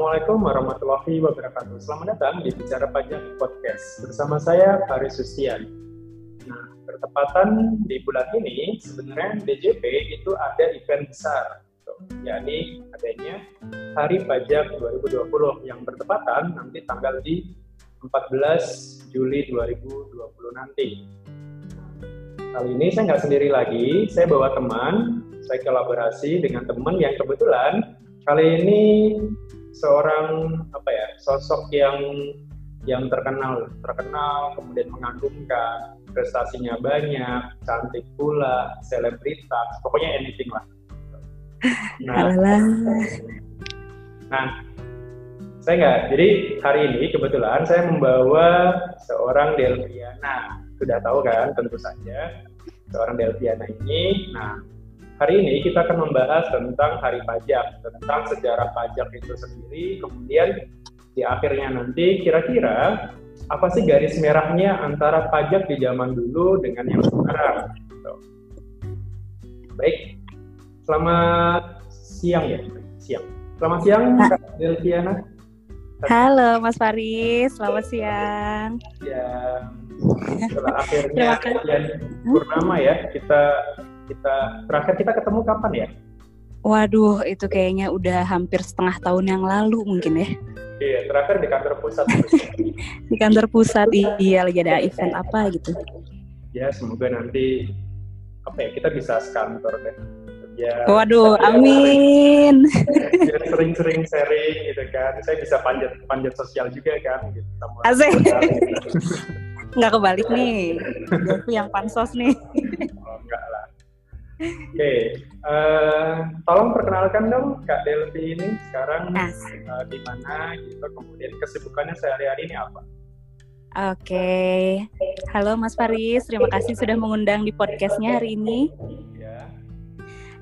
Assalamualaikum warahmatullahi wabarakatuh. Selamat datang di Bicara Pajak Podcast bersama saya Faris Sustian. Nah, bertepatan di bulan ini sebenarnya DJP itu ada event besar, gitu. yakni adanya Hari Pajak 2020 yang bertepatan nanti tanggal di 14 Juli 2020 nanti. Kali ini saya nggak sendiri lagi, saya bawa teman, saya kolaborasi dengan teman yang kebetulan kali ini seorang apa ya sosok yang yang terkenal terkenal kemudian mengagumkan prestasinya banyak cantik pula selebritas pokoknya anything lah. Nah, nah saya nggak jadi hari ini kebetulan saya membawa seorang Delviana. Sudah tahu kan tentu saja seorang Delviana ini. Nah Hari ini kita akan membahas tentang hari pajak, tentang sejarah pajak itu sendiri, kemudian di akhirnya nanti kira-kira apa sih garis merahnya antara pajak di zaman dulu dengan yang sekarang. Gitu. Baik, selamat siang ya, siang. Selamat siang, Kak Delviana. Halo Mas Faris, selamat siang. Ya, setelah akhirnya Purnama ya, kita kita terakhir kita ketemu kapan ya? Waduh, itu kayaknya udah hampir setengah tahun yang lalu mungkin ya. Iya, terakhir di kantor pusat. di kantor pusat, iya lagi ada event apa gitu. Ya, semoga nanti apa ya kita bisa sekantor deh. Ya, Waduh, amin. Biar sering-sering sharing gitu kan. Saya bisa panjat panjat sosial juga kan. Gitu, Asik. Nggak kebalik nih. Yang pansos nih. Oh, enggak okay. uh, eh, tolong perkenalkan dong Kak Delvi ini sekarang uh, di mana gitu, kemudian kesibukannya sehari-hari ini apa? Oke, okay. halo Mas Faris, terima kasih sudah mengundang di podcastnya hari ini. Ya.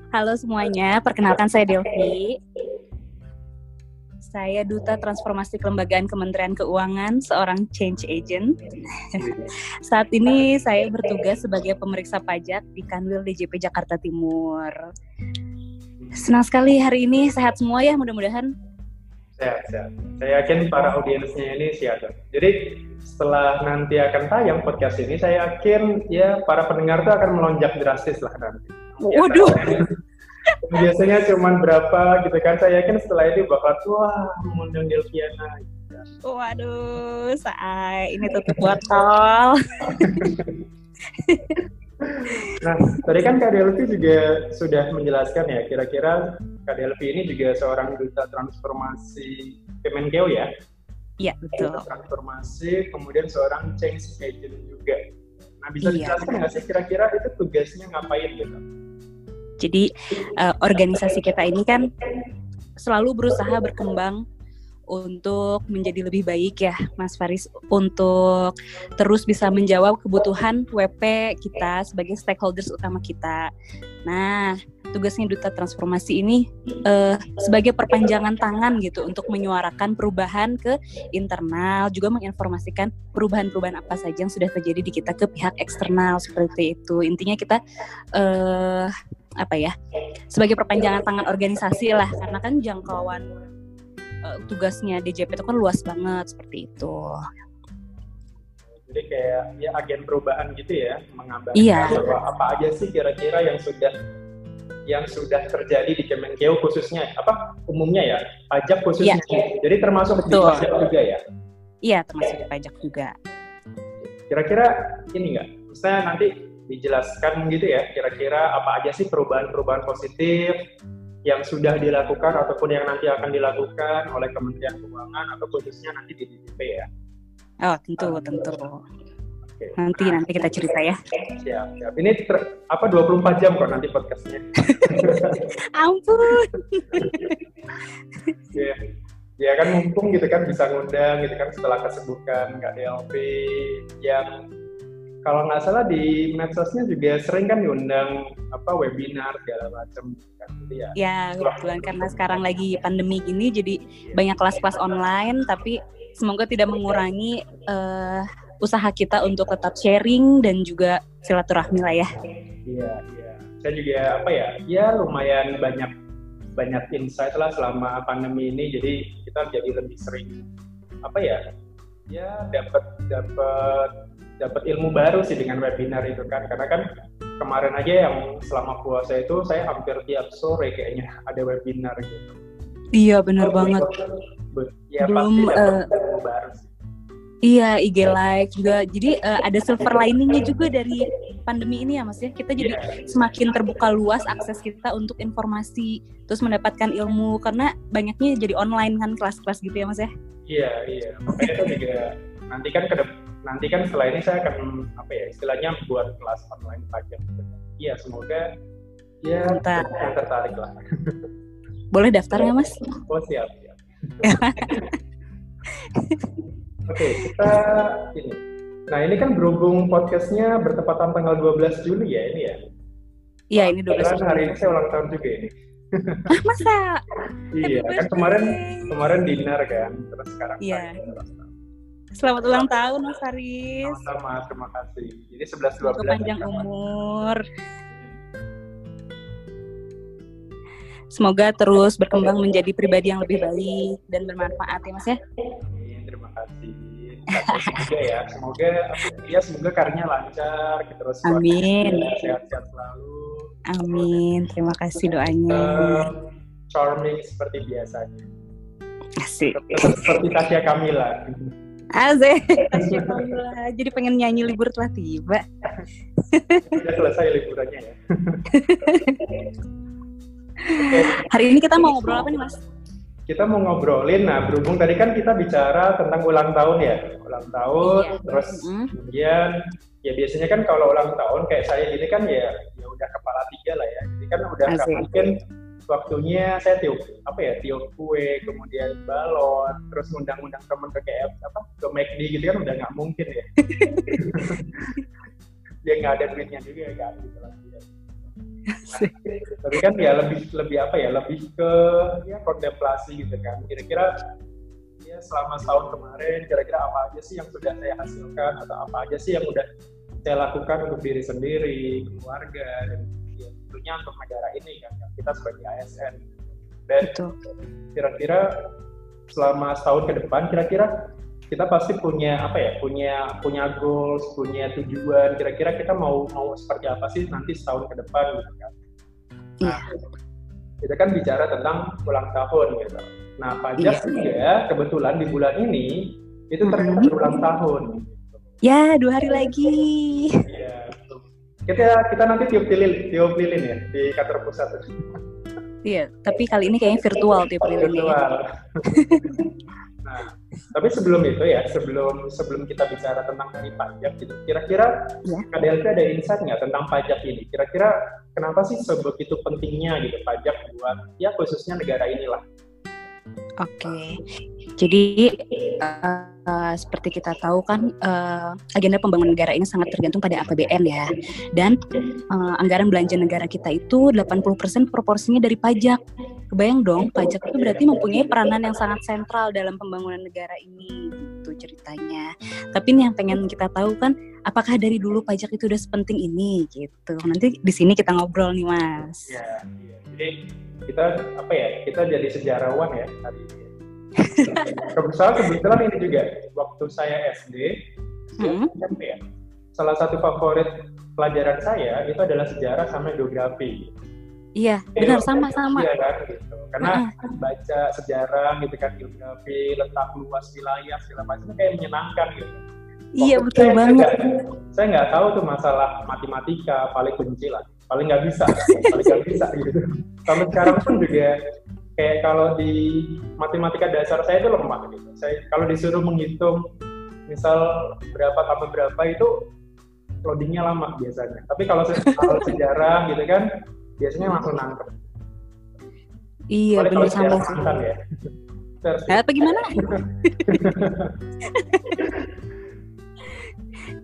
Halo semuanya, perkenalkan saya Delvi. Saya Duta Transformasi Kelembagaan Kementerian Keuangan, seorang change agent. Saat ini saya bertugas sebagai pemeriksa pajak di Kanwil DJP Jakarta Timur. Senang sekali hari ini sehat semua ya mudah-mudahan. Sehat, sehat. Saya yakin para audiensnya ini sehat. Jadi setelah nanti akan tayang podcast ini, saya yakin ya para pendengar itu akan melonjak drastis lah nanti. Waduh. Ya, biasanya cuma berapa gitu kan saya yakin setelah itu bakal wah mengundang Delviana waduh saya ini tutup botol nah tadi kan Kak Delvi juga sudah menjelaskan ya kira-kira Kak Delvi ini juga seorang duta transformasi Kemenkeu ya Iya betul. Transformasi, kemudian seorang change agent juga. Nah bisa iya. dijelaskan nggak sih kira-kira itu tugasnya ngapain gitu? Jadi uh, organisasi kita ini kan selalu berusaha berkembang untuk menjadi lebih baik ya Mas Faris untuk terus bisa menjawab kebutuhan WP kita sebagai stakeholders utama kita. Nah, tugasnya Duta Transformasi ini uh, sebagai perpanjangan tangan gitu untuk menyuarakan perubahan ke internal, juga menginformasikan perubahan-perubahan apa saja yang sudah terjadi di kita ke pihak eksternal seperti itu. Intinya kita uh, apa ya sebagai perpanjangan tangan organisasi lah karena kan jangkauan uh, tugasnya DJP itu kan luas banget seperti itu. Jadi kayak ya agen perubahan gitu ya mengabarkan iya. bahwa apa aja sih kira-kira yang sudah yang sudah terjadi di Kemenkeu khususnya apa umumnya ya pajak khususnya. Iya. Jadi termasuk Betul. di pajak juga ya. Iya termasuk di pajak juga. Kira-kira ini enggak? Misalnya nanti dijelaskan gitu ya kira-kira apa aja sih perubahan-perubahan positif yang sudah dilakukan ataupun yang nanti akan dilakukan oleh Kementerian Keuangan atau khususnya nanti di DJP ya. Oh tentu um, tentu. Okay. Nanti nah, nanti kita cerita ya. Siap, siap. Ini ter, apa 24 jam kok nanti podcastnya. Ampun. ya. ya kan mumpung gitu kan bisa ngundang gitu kan setelah kesibukan nggak DLP yang kalau nggak salah di medsosnya juga sering kan diundang apa webinar segala macam kan. Ya ya kebetulan karena sekarang lagi pandemi gini jadi banyak kelas-kelas online tapi semoga tidak mengurangi uh, usaha kita untuk tetap sharing dan juga silaturahmi lah ya. Iya iya. Saya juga apa ya ya lumayan banyak banyak insight lah selama pandemi ini. Jadi kita jadi lebih sering apa ya ya dapat dapat dapat ilmu baru sih dengan webinar itu kan karena kan kemarin aja yang selama puasa itu saya hampir tiap sore kayaknya ada webinar gitu iya benar banget ya belum pasti uh, ilmu baru sih Iya, IG Live juga. Jadi uh, ada silver liningnya juga dari pandemi ini ya Mas ya. Kita jadi yeah. semakin terbuka luas akses kita untuk informasi, terus mendapatkan ilmu karena banyaknya jadi online kan kelas-kelas gitu ya Mas ya. Iya, iya. Makanya itu juga nanti kan ke nanti kan setelah ini saya akan apa ya istilahnya buat kelas online pajak. Iya, semoga ya yang tertarik lah. Boleh daftar ya Mas? Oh siap, siap. Oke, kita ini. Nah, ini kan berhubung podcastnya bertepatan tanggal 12 Juli ya ini ya. Iya, ini 12 Karena Juli. hari ini saya ulang tahun juga ini. Ah, masa? iya, kan kemarin kemarin dinner kan, terus sekarang Iya. ulang tahun. Selamat ulang tahun Mas Haris. Sama-sama, terima kasih. Jadi 11 Semoga 12 panjang umur. Semoga terus berkembang menjadi pribadi yang lebih baik dan bermanfaat ya Mas ya. Terima kasih. Juga ya. Semoga ya semoga karirnya lancar, terus Amin. sehat-sehat selalu. Amin. Terima kasih doanya. Charming seperti biasanya. Asik. Seperti Tasya Kamila. Kamila. Jadi pengen nyanyi libur telah tiba. Sudah selesai liburannya ya. Hari ini kita mau ngobrol apa nih Mas? Kita mau ngobrolin, nah berhubung tadi kan kita bicara tentang ulang tahun ya, ulang tahun, Iya. terus Mm. kemudian ya biasanya kan kalau ulang tahun kayak saya gini kan ya ya udah kepala tiga lah ya, jadi kan udah nggak Asik. mungkin waktunya saya tiup apa ya tiup kue, kemudian balon, terus undang-undang temen ke KF apa ke McD gitu kan udah nggak mungkin ya. Dia nggak ada duitnya juga kan gitu lah. Asik. tapi kan ya lebih lebih apa ya lebih ke ya kontemplasi gitu kan kira-kira ya selama setahun kemarin kira-kira apa aja sih yang sudah saya hasilkan atau apa aja sih yang udah saya lakukan untuk diri sendiri keluarga dan ya, tentunya untuk negara ini kan kita sebagai ASN dan kira-kira selama setahun ke depan kira-kira kita pasti punya apa ya punya punya goals punya tujuan kira-kira kita mau mau seperti apa sih nanti setahun ke depan gitu kan Iya. kita kan bicara tentang ulang tahun gitu nah pajak Iya. juga kebetulan di bulan ini itu ternyata Mhm. berulang tahun Ya, dua hari lagi. Iya. Kita kita nanti tiup lilin tiup lilin ya di kantor pusat Iya, tapi kali ini kayaknya virtual tiap lilinnya. ya. virtual. nah, tapi sebelum itu ya, sebelum sebelum kita bicara tentang hari pajak gitu, kira-kira Ya. KDLP ada insight nggak tentang pajak ini? Kira-kira kenapa sih sebegitu pentingnya gitu pajak buat ya khususnya negara inilah? Oke, jadi eh, seperti kita tahu kan eh, agenda pembangunan negara ini sangat tergantung pada APBN ya. Dan eh, anggaran belanja negara kita itu 80% proporsinya dari pajak. Kebayang dong, pajak itu berarti mempunyai peranan yang sangat sentral dalam pembangunan negara ini gitu ceritanya. Tapi yang pengen kita tahu kan apakah dari dulu pajak itu udah sepenting ini gitu. Nanti di sini kita ngobrol nih, Mas. Ya, iya. jadi kita apa ya? Kita jadi sejarawan ya hari ini. Kebetulan kebetulan ini juga waktu saya SD, Hmm. SMP ya. Salah satu favorit pelajaran saya itu adalah sejarah sama geografi. Iya, benar sama-sama. Iya kan gitu. Karena baca sejarah gitu kan geografi, letak luas wilayah segala macam itu kayak menyenangkan gitu. Iya, Waktu betul saya banget. nggak- saya nggak tahu tuh masalah matematika paling benci lah, paling nggak bisa, paling nggak bisa gitu. Sampai sekarang pun juga kayak kalau di matematika dasar saya itu lemah gitu. Saya kalau disuruh menghitung misal berapa tambah berapa itu loadingnya lama biasanya. Tapi kalau se- kalau sejarah gitu kan biasanya langsung nangkep. Iya, benar sama sih. ya. Terus Eh, apa gimana?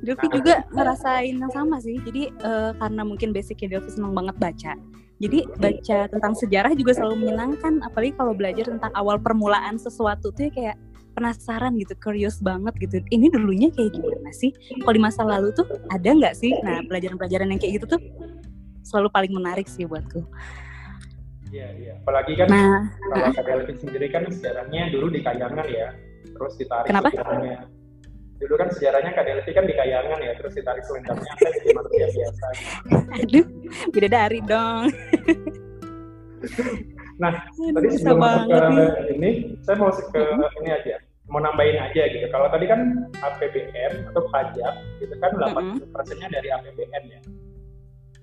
Delvi juga ngerasain yang sama sih. Jadi eh, karena mungkin basicnya Delvi senang banget baca. Jadi baca tentang sejarah juga selalu menyenangkan. Apalagi kalau belajar tentang awal permulaan sesuatu tuh ya kayak penasaran gitu, curious banget gitu. Ini dulunya kayak gimana sih? Kalau di masa lalu tuh ada nggak sih? Nah pelajaran-pelajaran yang kayak gitu tuh selalu paling menarik sih buatku. Iya, iya. Apalagi kan nah, kalau KDLP sendiri kan sejarahnya dulu di Kayangan ya, terus ditarik Kenapa? sejarahnya. Dulu kan sejarahnya KDLP kan di Kayangan ya, terus ditarik selendangnya kan jadi manusia biasa. Aduh, beda dari dong. nah, Aduh, tadi sebelum masuk ke ini, saya mau ke ini aja mau nambahin aja gitu. Kalau tadi kan APBN atau pajak itu kan 80 persennya dari APBN ya.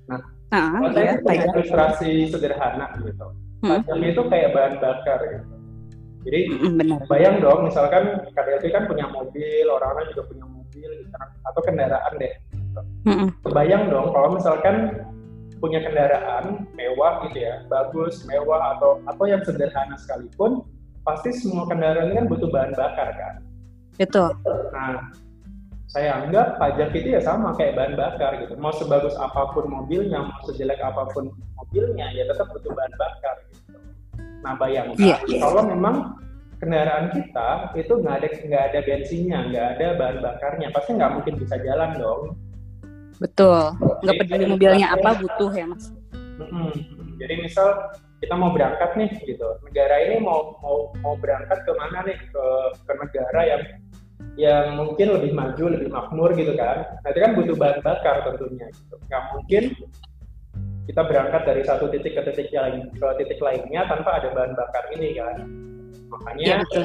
Nah, uh, kalau saya punya ilustrasi sederhana gitu. Pajak itu kayak bahan bakar gitu. Jadi Benar. bayang dong, misalkan KDLP kan punya mobil, orang-orang juga punya mobil, gitu, kan, atau kendaraan deh. Gitu. Bayang dong kalau misalkan punya kendaraan mewah gitu ya, bagus, mewah atau atau yang sederhana sekalipun, pasti semua kendaraan ini kan butuh bahan bakar kan. Betul. Nah, saya anggap pajak itu ya sama kayak bahan bakar gitu. Mau sebagus apa pun mobilnya, mau sejelek apa pun mobilnya, ya tetap butuh bahan bakar gitu. Nah, bayangkan yeah. kalau memang kendaraan kita itu nggak ada nggak ada bensinnya, nggak ada bahan bakarnya, pasti nggak mungkin bisa jalan dong. Betul. Nggak peduli mobilnya apa butuh ya mas. Hmm, jadi misal kita mau berangkat nih gitu negara ini mau mau mau berangkat ke mana nih ke ke negara yang yang mungkin lebih maju lebih makmur gitu kan nah itu kan butuh bahan bakar tentunya gitu nggak mungkin kita berangkat dari satu titik ke titik lain ke titik lainnya tanpa ada bahan bakar ini kan makanya ya,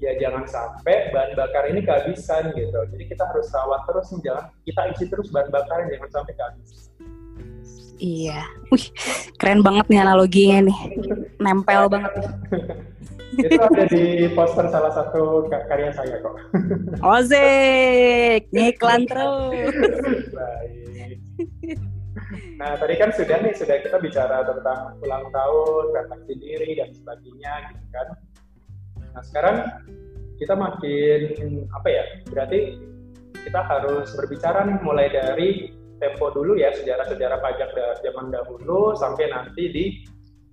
ya jangan sampai bahan bakar ini kehabisan gitu jadi kita harus rawat terus nih jangan kita isi terus bahan bakar jangan sampai kehabisan Iya, wih keren banget nih analoginya nih, nempel banget. Itu ada di poster salah satu karya saya kok. Ozik, ngiklan terus. Baik. Nah tadi kan sudah nih sudah kita bicara tentang ulang tahun, refleksi diri dan sebagainya gitu kan. Nah sekarang kita makin apa ya? Berarti kita harus berbicara nih mulai dari tempo dulu ya sejarah-sejarah pajak dari zaman dahulu sampai nanti di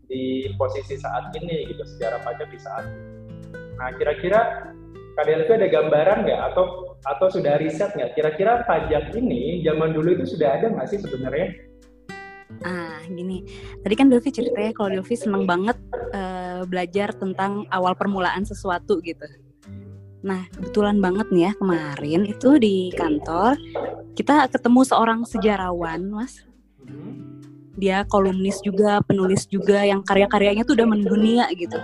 di posisi saat ini gitu sejarah pajak di saat ini. Nah kira-kira itu ada gambaran nggak atau atau sudah riset nggak kira-kira pajak ini zaman dulu itu sudah ada nggak sih sebenarnya? Ah gini, tadi kan Dovi ceritanya kalau Dovi seneng banget uh, belajar tentang awal permulaan sesuatu gitu. Nah, kebetulan banget nih ya kemarin itu di kantor kita ketemu seorang sejarawan, Mas. Dia kolumnis juga, penulis juga yang karya-karyanya tuh udah mendunia gitu.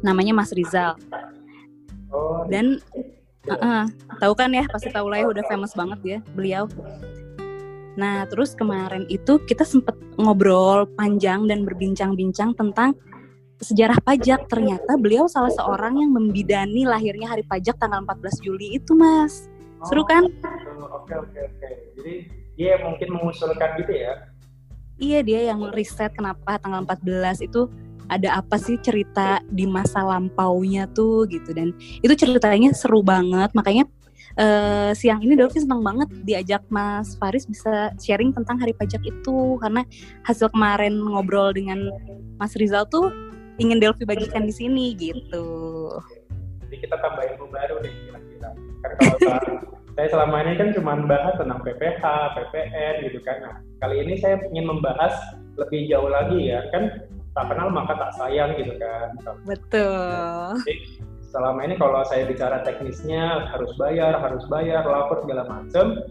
Namanya Mas Rizal. Dan uh -uh, tahu kan ya, pasti tahu lah ya udah famous banget ya beliau. Nah, terus kemarin itu kita sempet ngobrol panjang dan berbincang-bincang tentang sejarah pajak. Ternyata beliau salah seorang yang membidani lahirnya hari pajak tanggal 14 Juli itu mas. Seru kan? oke oke oke. Jadi dia mungkin mengusulkan gitu ya? Iya dia yang riset kenapa tanggal 14 itu ada apa sih cerita di masa lampaunya tuh gitu dan itu ceritanya seru banget makanya uh, siang ini Dolphy senang banget diajak Mas Faris bisa sharing tentang hari pajak itu karena hasil kemarin ngobrol dengan Mas Rizal tuh ingin Delphi bagikan di sini gitu. Jadi kita tambah ilmu baru nih kira-kira. Kan kalau saya selama ini kan cuma bahas tentang PPH, PPN gitu kan. Nah, kali ini saya ingin membahas lebih jauh lagi ya. Kan tak kenal maka tak sayang gitu kan. Betul. Jadi, selama ini kalau saya bicara teknisnya harus bayar, harus bayar, lapor segala macam.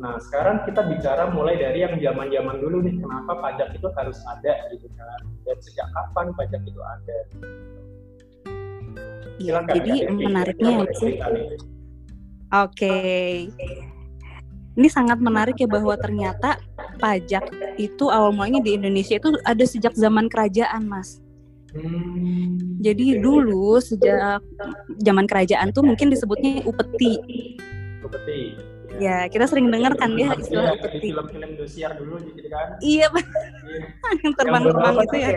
Nah, sekarang kita bicara mulai dari yang zaman-zaman dulu nih, kenapa pajak itu harus ada gitu kan, dan sejak kapan pajak itu ada. Iya, jadi ya, menariknya sih. Oke. Ini sangat menarik ya bahwa ternyata pajak itu awal mulanya di Indonesia itu ada sejak zaman kerajaan, Mas. Hmm. Jadi dulu sejak zaman kerajaan tuh mungkin disebutnya upeti. Upeti Ya, kita sering dengar kan ya istilah ya, di film-film Indosiar dulu gitu kan. Iya, yang terbang-terbang itu ya.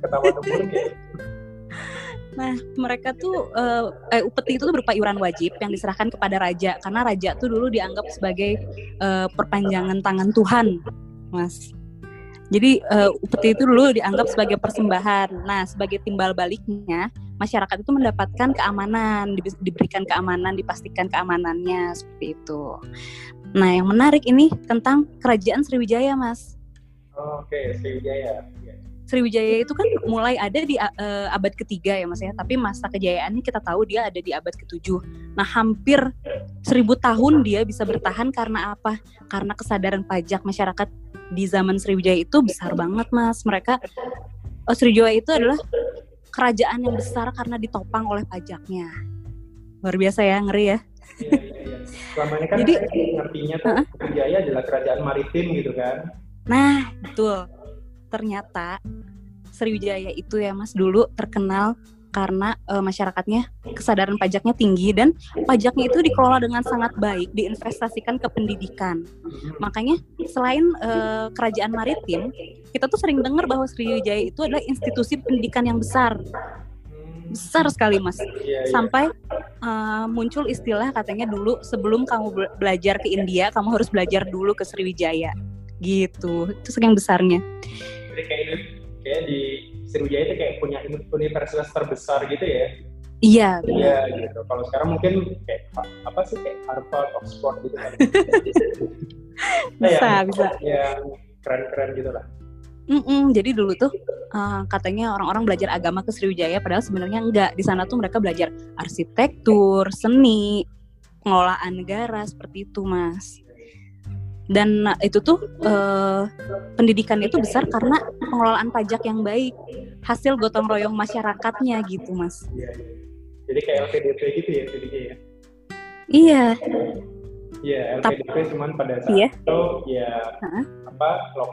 Ketawa ya. Nah, mereka tuh uh, eh, upeti itu tuh berupa iuran wajib yang diserahkan kepada raja karena raja tuh dulu dianggap sebagai uh, perpanjangan tangan Tuhan, Mas. Jadi uh, upeti itu dulu dianggap sebagai persembahan. Nah, sebagai timbal baliknya, masyarakat itu mendapatkan keamanan, di, diberikan keamanan, dipastikan keamanannya seperti itu. Nah, yang menarik ini tentang kerajaan Sriwijaya, Mas. Oke, okay. Sriwijaya. Sriwijaya itu kan mulai ada di uh, abad ketiga ya mas ya, tapi masa kejayaannya kita tahu dia ada di abad ketujuh. Nah hampir seribu tahun dia bisa bertahan karena apa? Karena kesadaran pajak masyarakat di zaman Sriwijaya itu besar banget mas. Mereka oh, Sriwijaya itu adalah kerajaan yang besar karena ditopang oleh pajaknya. Luar biasa ya, ngeri ya. Iya, iya, iya. Selama ini kan Jadi, ngertinya tuh uh Sriwijaya adalah kerajaan maritim gitu kan. Nah, betul ternyata Sriwijaya itu ya Mas dulu terkenal karena uh, masyarakatnya kesadaran pajaknya tinggi dan pajaknya itu dikelola dengan sangat baik, diinvestasikan ke pendidikan. Makanya selain uh, kerajaan maritim, kita tuh sering dengar bahwa Sriwijaya itu adalah institusi pendidikan yang besar. Besar sekali, Mas. Iya, iya. Sampai uh, muncul istilah katanya dulu sebelum kamu belajar ke India, kamu harus belajar dulu ke Sriwijaya. Gitu. Itu saking besarnya jadi kayak ini kayak di Sriwijaya itu kayak punya universitas terbesar gitu ya Iya. Iya gitu. Kalau sekarang mungkin kayak apa sih kayak Harvard, Oxford gitu kan. bisa, ya, bisa. Ya keren-keren gitu lah. Mm -mm, jadi dulu tuh uh, katanya orang-orang belajar agama ke Sriwijaya, padahal sebenarnya enggak. Di sana tuh mereka belajar arsitektur, seni, pengelolaan negara seperti itu, mas dan itu tuh uh, pendidikan itu besar karena pengelolaan pajak yang baik hasil gotong royong masyarakatnya gitu mas. Iya, iya. jadi kayak LPDP gitu ya jadinya ya? Iya. Iya LPDP Tapi, cuman pada saat iya. itu ya uh-huh. apa lo,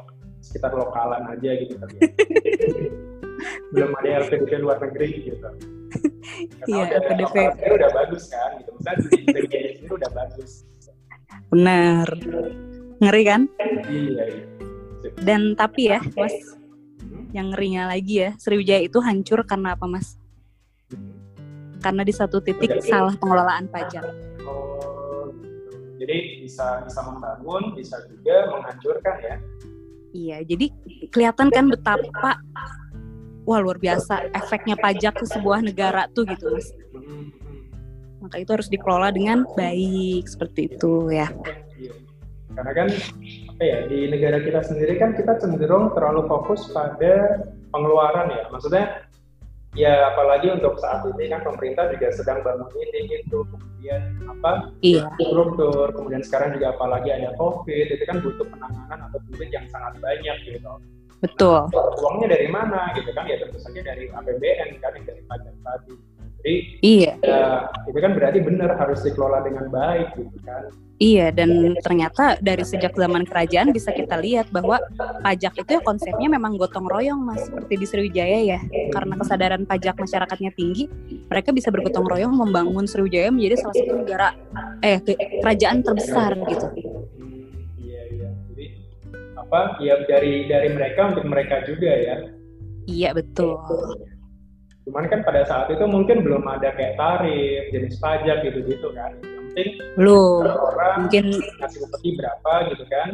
sekitar lokalan aja gitu kan belum ada LPDP luar negeri gitu. Iya LPDP udah bagus kan gitu. Misalnya di sini udah bagus. Benar ngeri kan? Iya, dan tapi ya mas yang ngerinya lagi ya Sriwijaya itu hancur karena apa mas? Karena di satu titik salah pengelolaan pajak. Oh jadi bisa bisa membangun bisa juga menghancurkan ya? Iya jadi kelihatan kan betapa wah luar biasa efeknya pajak ke sebuah negara tuh gitu mas. Hmm. maka itu harus dikelola dengan baik seperti itu ya karena kan apa ya di negara kita sendiri kan kita cenderung terlalu fokus pada pengeluaran ya. Maksudnya ya apalagi untuk saat ini kan pemerintah juga sedang bangun ini itu kemudian apa iya. struktur kemudian sekarang juga apalagi ada covid itu kan butuh penanganan atau duit yang sangat banyak gitu. Betul. nah, uangnya dari mana gitu kan? Ya tentu saja dari APBN kan yang dari pajak tadi jadi iya. ya, itu kan berarti benar harus dikelola dengan baik gitu kan. Iya dan ternyata dari sejak zaman kerajaan bisa kita lihat bahwa pajak itu ya konsepnya memang gotong royong mas seperti di Sriwijaya ya karena kesadaran pajak masyarakatnya tinggi mereka bisa bergotong royong membangun Sriwijaya menjadi salah satu negara eh kerajaan terbesar gitu. iya iya jadi apa ya dari dari mereka untuk mereka juga ya. Iya betul. Cuman kan pada saat itu mungkin belum ada kayak tarif, jenis pajak gitu-gitu kan. Yang penting belum orang mungkin ngasih upeti berapa gitu kan.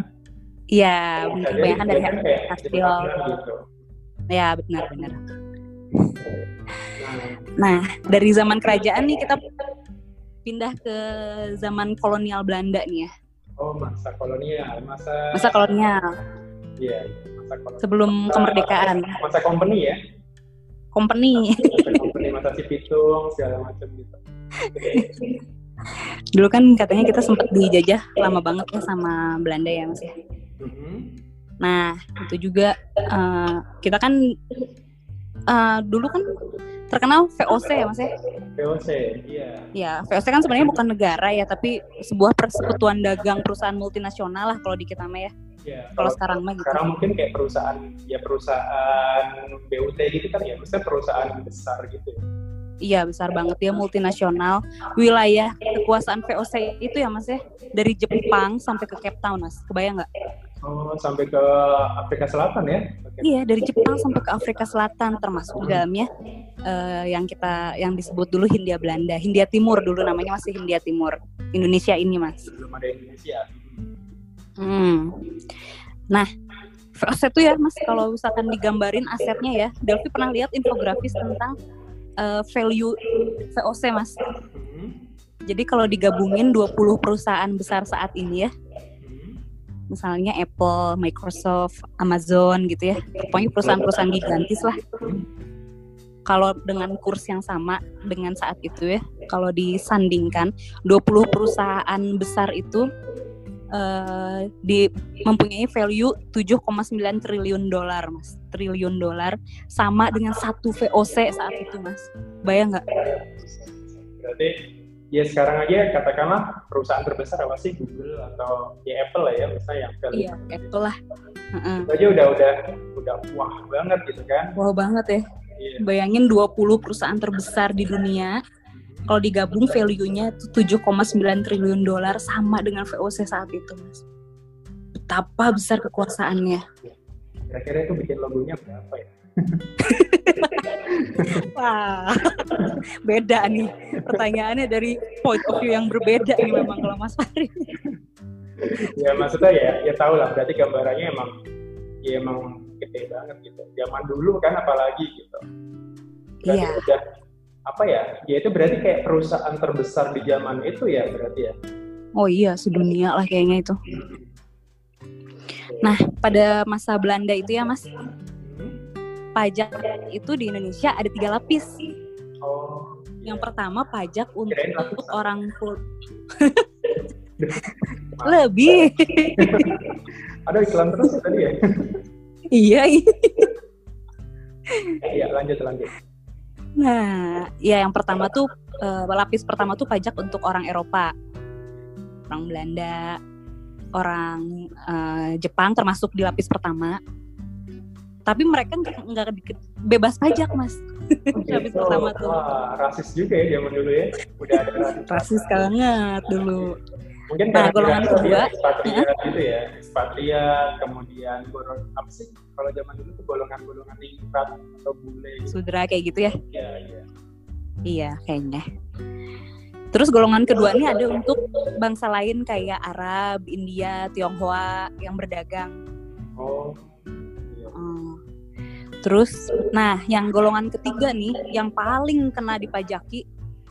Iya, mungkin kebanyakan dari hasil. Gitu. Ya, benar-benar. Nah, dari zaman kerajaan nih kita pindah ke zaman kolonial Belanda nih ya. Oh, masa kolonial, masa masa kolonial. Iya, masa kolonial. Sebelum kemerdekaan. Masa company ya company. company masa si pitung segala macam gitu. Dulu kan katanya kita sempat dijajah lama banget ya sama Belanda ya mas ya. Mm-hmm. Nah itu juga uh, kita kan uh, dulu kan terkenal VOC ya mas ya. VOC, iya. Ya VOC kan sebenarnya bukan negara ya tapi sebuah persekutuan dagang perusahaan multinasional lah kalau di kita mah ya. Ya, kalau, sekarang mah gitu. Sekarang mungkin kayak perusahaan ya perusahaan BUT gitu kan ya, maksudnya perusahaan besar gitu ya. Iya besar banget ya multinasional wilayah kekuasaan VOC itu ya mas ya dari Jepang sampai ke Cape Town mas kebayang nggak? Oh sampai ke Afrika Selatan ya? Iya dari Jepang sampai ke Afrika Selatan termasuk di dalamnya uh, yang kita yang disebut dulu Hindia Belanda Hindia Timur dulu namanya masih Hindia Timur Indonesia ini mas. Belum ada Indonesia. Hmm. Nah, aset tuh ya Mas kalau misalkan digambarin asetnya ya, Delvi pernah lihat infografis tentang uh, value VOC Mas. Jadi kalau digabungin 20 perusahaan besar saat ini ya, misalnya Apple, Microsoft, Amazon gitu ya. Pokoknya perusahaan-perusahaan gigantis lah. Kalau dengan kurs yang sama dengan saat itu ya, kalau disandingkan 20 perusahaan besar itu uh, di mempunyai value 7,9 triliun dolar, Mas. Triliun dolar sama dengan satu VOC saat itu, Mas. Bayang nggak? Berarti ya sekarang aja katakanlah perusahaan terbesar apa sih Google atau ya Apple lah ya misalnya yang value. Iya, Apple lah. Uh-uh. Itu aja udah udah udah wah banget gitu kan. Wah banget ya. Iya. Bayangin 20 perusahaan terbesar di dunia kalau digabung value-nya itu 7,9 triliun dolar sama dengan VOC saat itu, Mas. Betapa besar kekuasaannya. Kira-kira itu bikin logonya berapa ya? Wah, beda nih pertanyaannya dari point of view yang berbeda nih memang kalau Mas Fahri. ya maksudnya ya, ya tahu lah berarti gambarannya emang ya emang gede banget gitu. Zaman dulu kan apalagi gitu. Iya. Udah apa ya? Ya itu berarti kayak perusahaan terbesar di zaman itu ya berarti ya. Oh iya, sedunia lah kayaknya itu. Nah, pada masa Belanda itu ya, Mas, pajak itu di Indonesia ada tiga lapis. Oh. Yang pertama pajak untuk orang full. Lebih. ada iklan terus tadi ya? iya. Iya, lanjut lanjut. Nah, ya yang pertama tuh uh, lapis pertama tuh pajak untuk orang Eropa, orang Belanda, orang uh, Jepang termasuk di lapis pertama. Tapi mereka nggak bebas pajak, mas. Oh, lapis gitu. pertama tuh. Wah, rasis juga ya zaman dulu ya. Udah ada rasis. rasis banget dulu. Mungkin nah, golongan kedua, ekspatriat ya? gitu ya, ekspatriat, kemudian golongan apa sih? Kalau zaman dulu tuh golongan-golongan tingkat atau bule. Gitu. Sudra kayak gitu ya? Iya, iya. Iya, kayaknya. Terus golongan kedua ini ada untuk bangsa lain kayak Arab, India, Tionghoa yang berdagang. Oh. Iya. Hmm. Terus, nah yang golongan ketiga nih, yang paling kena dipajaki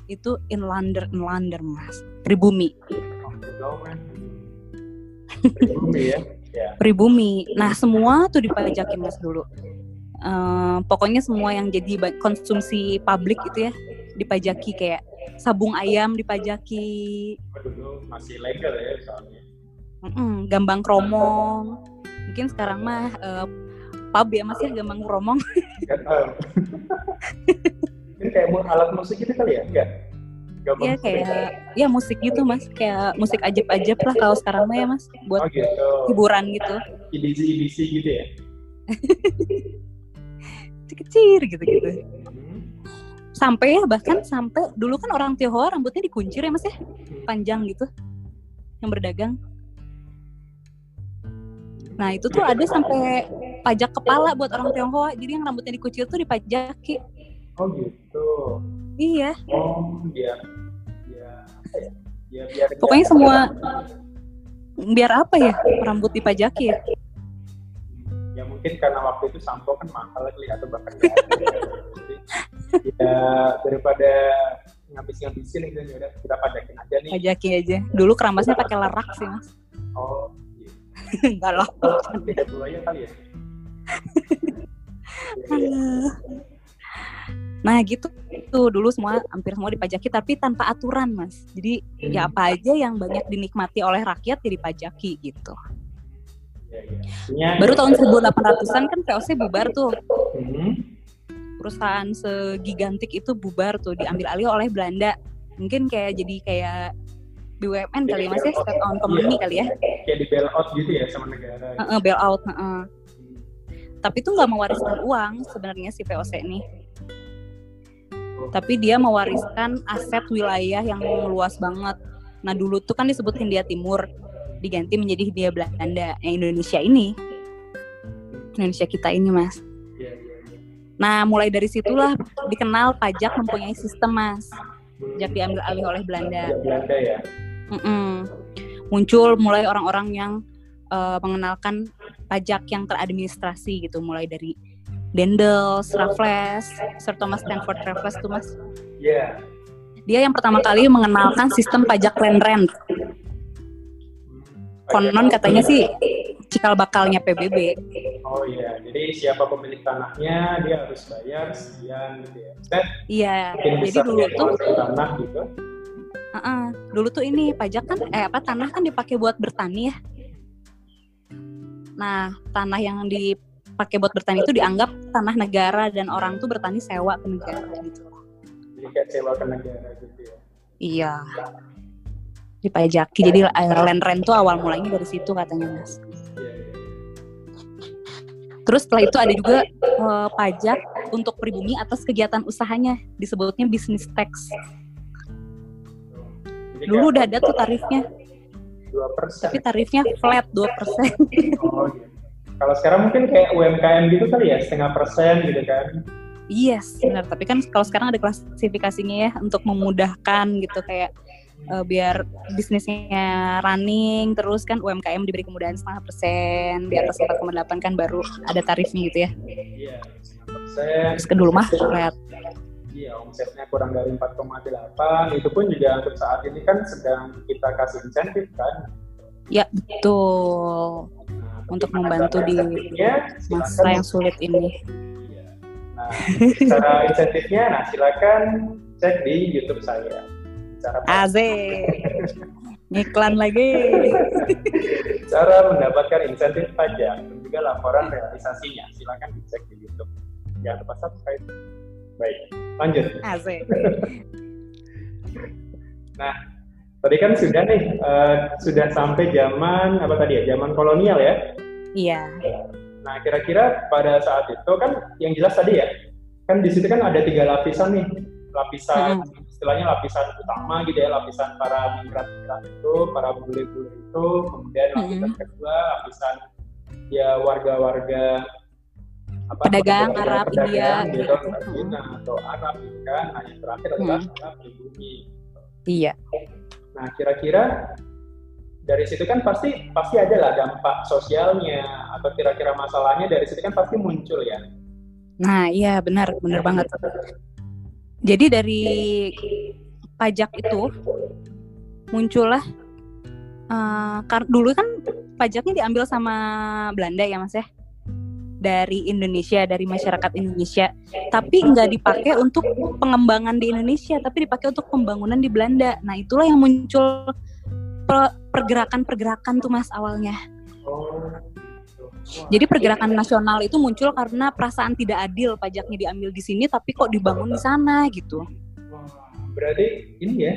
itu inlander, inlander mas, pribumi. Pribumi ya. ya. Pribumi. Nah semua tuh dipajakin mas dulu. Uh, pokoknya semua yang jadi konsumsi publik itu ya dipajaki kayak sabung ayam dipajaki. Dulu masih legal ya soalnya. Mm -mm, gambang kromong. Mungkin sekarang mah uh, pub ya masih ya gambang kromong. Ini kayak alat musik itu kali ya? Enggak? Iya kayak ya musik gitu mas. Kayak musik ajab-ajab lah kalau sekarang mah ya mas buat oh, gitu. hiburan gitu. Edisi edisi gitu ya? Kecil gitu gitu hmm. sampai ya bahkan sampai dulu kan orang Tionghoa rambutnya dikuncir ya mas ya? Panjang gitu. Yang berdagang. Nah itu tuh ada sampai pajak kepala buat orang Tionghoa. Jadi yang rambutnya dikuncir tuh dipajaki. Oh gitu. Iya. Oh, biar ya, biar Pokoknya biar semua biar apa ya? Rambut dipajaki ya? Ya mungkin karena waktu itu sampo kan mahal kali atau bahkan ya daripada ngabis-ngabisin gitu ya udah kita pajakin aja nih. Pajakin aja. Dulu keramasnya pakai lerak sih, Mas. Oh, iya. Enggak lah. Tiga aja kali ya. Nah gitu itu dulu semua hampir semua dipajaki tapi tanpa aturan mas. Jadi ya apa aja yang banyak dinikmati oleh rakyat ya dipajaki gitu. Baru tahun 1800-an kan VOC bubar tuh. Hmm. Perusahaan segigantik itu bubar tuh diambil alih oleh Belanda. Mungkin kayak jadi kayak BUMN kali ya mas ya, state owned company iya. kali ya. Kayak di bailout gitu ya sama negara. Uh, uh, bailout. Uh, uh. Tapi itu nggak mewariskan uang sebenarnya si VOC ini tapi dia mewariskan aset wilayah yang luas banget. Nah dulu tuh kan disebut Hindia Timur, diganti menjadi Hindia Belanda. Yang Indonesia ini, Indonesia kita ini mas. Nah mulai dari situlah dikenal pajak mempunyai sistem mas. Pajak diambil alih oleh Belanda. Belanda ya. Mm -mm. Muncul mulai orang-orang yang uh, mengenalkan pajak yang teradministrasi gitu, mulai dari Dendels, Raffles, Sir Thomas Stanford Raffles tuh mas. Iya. Yeah. Dia yang pertama kali mengenalkan sistem pajak land rent. konon katanya sih cikal bakalnya PBB. Oh iya, jadi siapa pemilik tanahnya dia harus bayar sekian gitu ya. Iya, jadi dulu tuh tanah gitu. Uh-uh. Dulu tuh ini pajak kan eh apa tanah kan dipakai buat bertani ya. Nah, tanah yang dipakai buat bertani itu dianggap tanah negara dan orang tuh bertani sewa ke negara gitu. Jadi kayak sewa ke negara gitu ya. Iya. Dipajaki. Jadi eh, land rent tuh awal mulanya dari situ katanya, Mas. Iya, iya. Terus setelah itu ada juga eh, pajak untuk pribumi atas kegiatan usahanya, disebutnya business tax. Jadi Dulu udah ada tuh tarifnya, dua persen. tapi tarifnya flat 2%. Oh, gitu. Kalau sekarang mungkin kayak UMKM gitu kali ya, setengah persen gitu kan. Yes, benar. Tapi kan kalau sekarang ada klasifikasinya ya untuk memudahkan gitu kayak eh, biar bisnisnya running terus kan UMKM diberi kemudahan setengah persen di atas 4,8 kan baru ada tarifnya gitu ya. Iya, setengah persen. Terus ke dulu mah flat. Iya, omsetnya kurang dari 4,8. Itu pun juga untuk saat ini kan sedang kita kasih insentif kan. Ya betul. Untuk membantu di? Masa yang sulit ini. Iya. Nah, cara insentifnya, nah silakan cek di YouTube saya. Cara Aze. Ngiklan lagi. cara mendapatkan insentif pajak dan juga laporan realisasinya, silakan dicek di YouTube. Jangan lupa subscribe. Baik, lanjut. Aze. Nah, tadi kan sudah nih, eh, sudah sampai zaman apa tadi ya, zaman kolonial ya. Iya. Nah, kira-kira pada saat itu kan yang jelas tadi ya, kan di situ kan ada tiga lapisan nih, lapisan istilahnya lapisan utama gitu ya, lapisan para migran-migran itu, para bule-bule itu, kemudian lapisan kedua lapisan ya warga-warga apa Pedagang warga- Arab, pedagang India, gitu, gitu. Cina atau Arab gitu kan. Nah, yang terakhir adalah Hmm. Arab pribumi. Iya. Nah, kira-kira dari situ kan pasti pasti ada lah dampak sosialnya atau kira-kira masalahnya dari situ kan pasti muncul ya. Nah, iya benar, benar banget. Jadi dari pajak itu muncullah kar- dulu kan pajaknya diambil sama Belanda ya Mas ya. Dari Indonesia, dari masyarakat Indonesia. Tapi nggak dipakai untuk pengembangan di Indonesia, tapi dipakai untuk pembangunan di Belanda. Nah, itulah yang muncul per- pergerakan-pergerakan tuh Mas awalnya. Jadi pergerakan nasional itu muncul karena perasaan tidak adil pajaknya diambil di sini tapi kok dibangun di sana gitu. berarti ini ya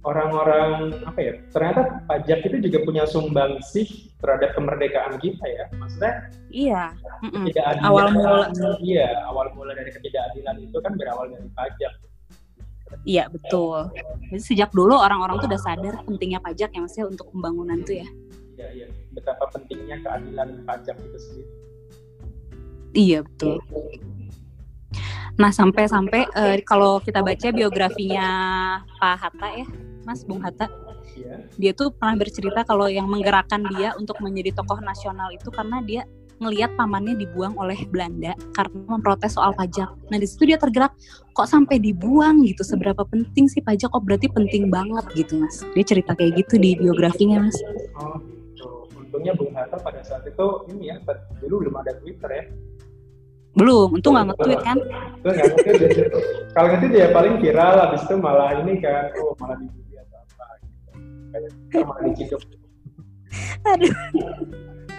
orang-orang apa ya? Ternyata pajak itu juga punya sumbangsih terhadap kemerdekaan kita ya. Maksudnya Iya. ketidakadilan. Awal mula. Iya, awal mula dari ketidakadilan itu kan berawal dari pajak. Iya betul. Jadi sejak dulu orang-orang tuh udah sadar pentingnya pajak ya maksudnya untuk pembangunan tuh ya. Iya, iya. Betapa pentingnya keadilan pajak itu sendiri. Iya betul. Nah sampai-sampai eh, kalau kita baca biografinya Pak Hatta ya, Mas Bung Hatta, Iya. dia tuh pernah bercerita kalau yang menggerakkan dia untuk menjadi tokoh nasional itu karena dia ngelihat pamannya dibuang oleh Belanda karena memprotes soal pajak. Nah di situ dia tergerak, kok sampai dibuang gitu? Seberapa penting sih pajak? Oh berarti penting banget gitu mas. Dia cerita kayak gitu di biografinya mas. Oh, gitu. Untungnya Bung Hatta pada saat itu ini ya, dulu belum ada Twitter ya. Belum, untung nggak nge-tweet kan? Nggak. Kalau ngerti dia paling viral, habis itu malah ini kan, oh malah apa kita malah diciduk. Aduh.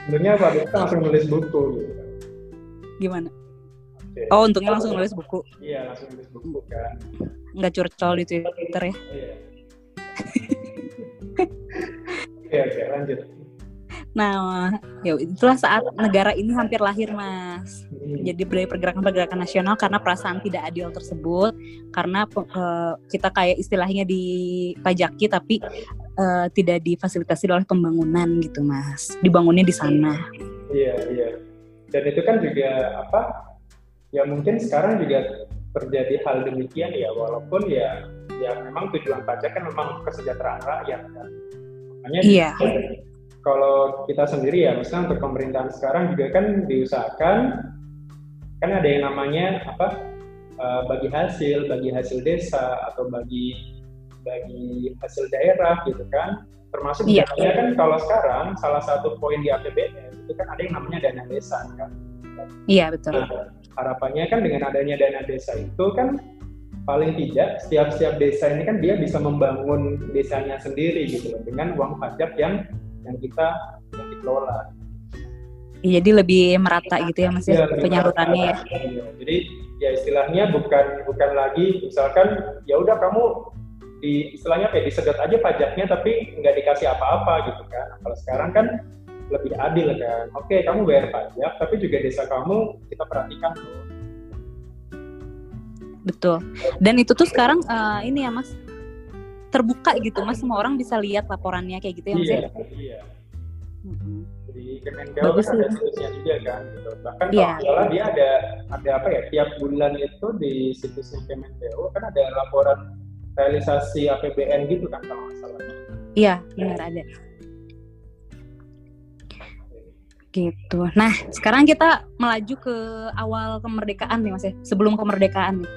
Untungnya Pak Desta langsung nulis buku gitu. Gimana? Oke. Oh untungnya langsung nulis buku, Iya, langsung nulis buku kan. nggak curcol di Twitter ya. Iya. Oke, oke, lanjut. Nah, ya itulah saat negara ini hampir lahir mas. Hmm. jadi dari pergerakan-pergerakan nasional karena perasaan tidak adil tersebut karena eh, kita kayak istilahnya dipajaki tapi eh, tidak difasilitasi oleh pembangunan gitu mas dibangunnya di sana Iya, iya. Dan itu kan juga apa? Ya mungkin sekarang juga terjadi hal demikian ya, walaupun ya ya memang tujuan pajak kan memang kesejahteraan rakyat kan. Makanya iya kalau kita sendiri ya, misalnya untuk pemerintahan sekarang juga kan diusahakan kan ada yang namanya apa? eh, bagi hasil, bagi hasil desa atau bagi bagi hasil daerah gitu kan. Termasuk Iya. misalnya kan kalau sekarang salah satu poin di APBN itu kan ada yang namanya dana desa kan. Iya betul. Nah, harapannya kan dengan adanya dana desa itu kan paling tidak setiap-setiap desa ini kan dia bisa membangun desanya sendiri gitu loh dengan uang pajak yang yang kita yang dikelola. Iya, Jadi lebih merata gitu ya Mas ya, Iya, penyalurannya ya. Iya, Jadi ya istilahnya bukan bukan lagi misalkan ya udah kamu di istilahnya ya, disedot aja pajaknya tapi nggak dikasih apa-apa gitu kan. Kalau sekarang kan lebih adil kan. Oke, kamu bayar pajak tapi juga desa kamu kita perhatikan loh. Betul. Dan itu tuh sekarang eh, ini ya Mas terbuka gitu Mas, semua orang bisa lihat laporannya kayak gitu ya Mas Iya, ya. iya. Mm-mm. Di Kemenkeu Bagus kan ada situsnya juga kan gitu. Bahkan Iya. kalau salah dia ada ada apa ya tiap bulan itu di situsnya Kemenkeu kan ada laporan realisasi APBN gitu kan kalau nggak salah. Iya, benar ada. Gitu. Nah, sekarang kita melaju ke awal kemerdekaan nih Mas ya, sebelum kemerdekaan nih.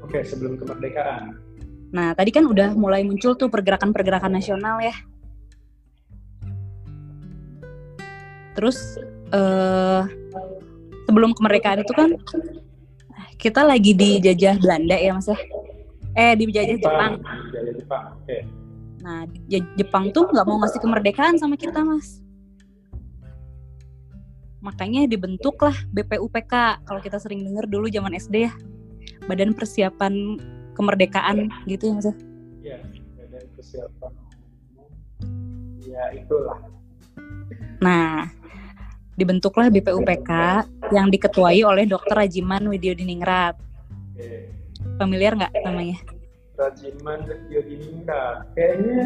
Oke, sebelum kemerdekaan. Nah, tadi kan udah mulai muncul tuh pergerakan-pergerakan nasional ya. Terus eh sebelum kemerdekaan itu kan kita lagi dijajah Belanda ya Mas ya. Eh dijajah Jepang. Dijajah Jepang. Oke. Nah, Je- Jepang tuh nggak mau ngasih kemerdekaan sama kita, Mas. Makanya dibentuklah BPUPK. Kalau kita sering dengar dulu zaman SD ya, Badan Persiapan Kemerdekaan gitu ya, Mas. ya? Iya, ada persiapan. Ya itulah. Nah, dibentuklah BPUPK yang diketuai oleh Dr. Rajiman Widyodiningrat. Oke. Familiar nggak namanya? Rajiman Yodiningrat. Kayaknya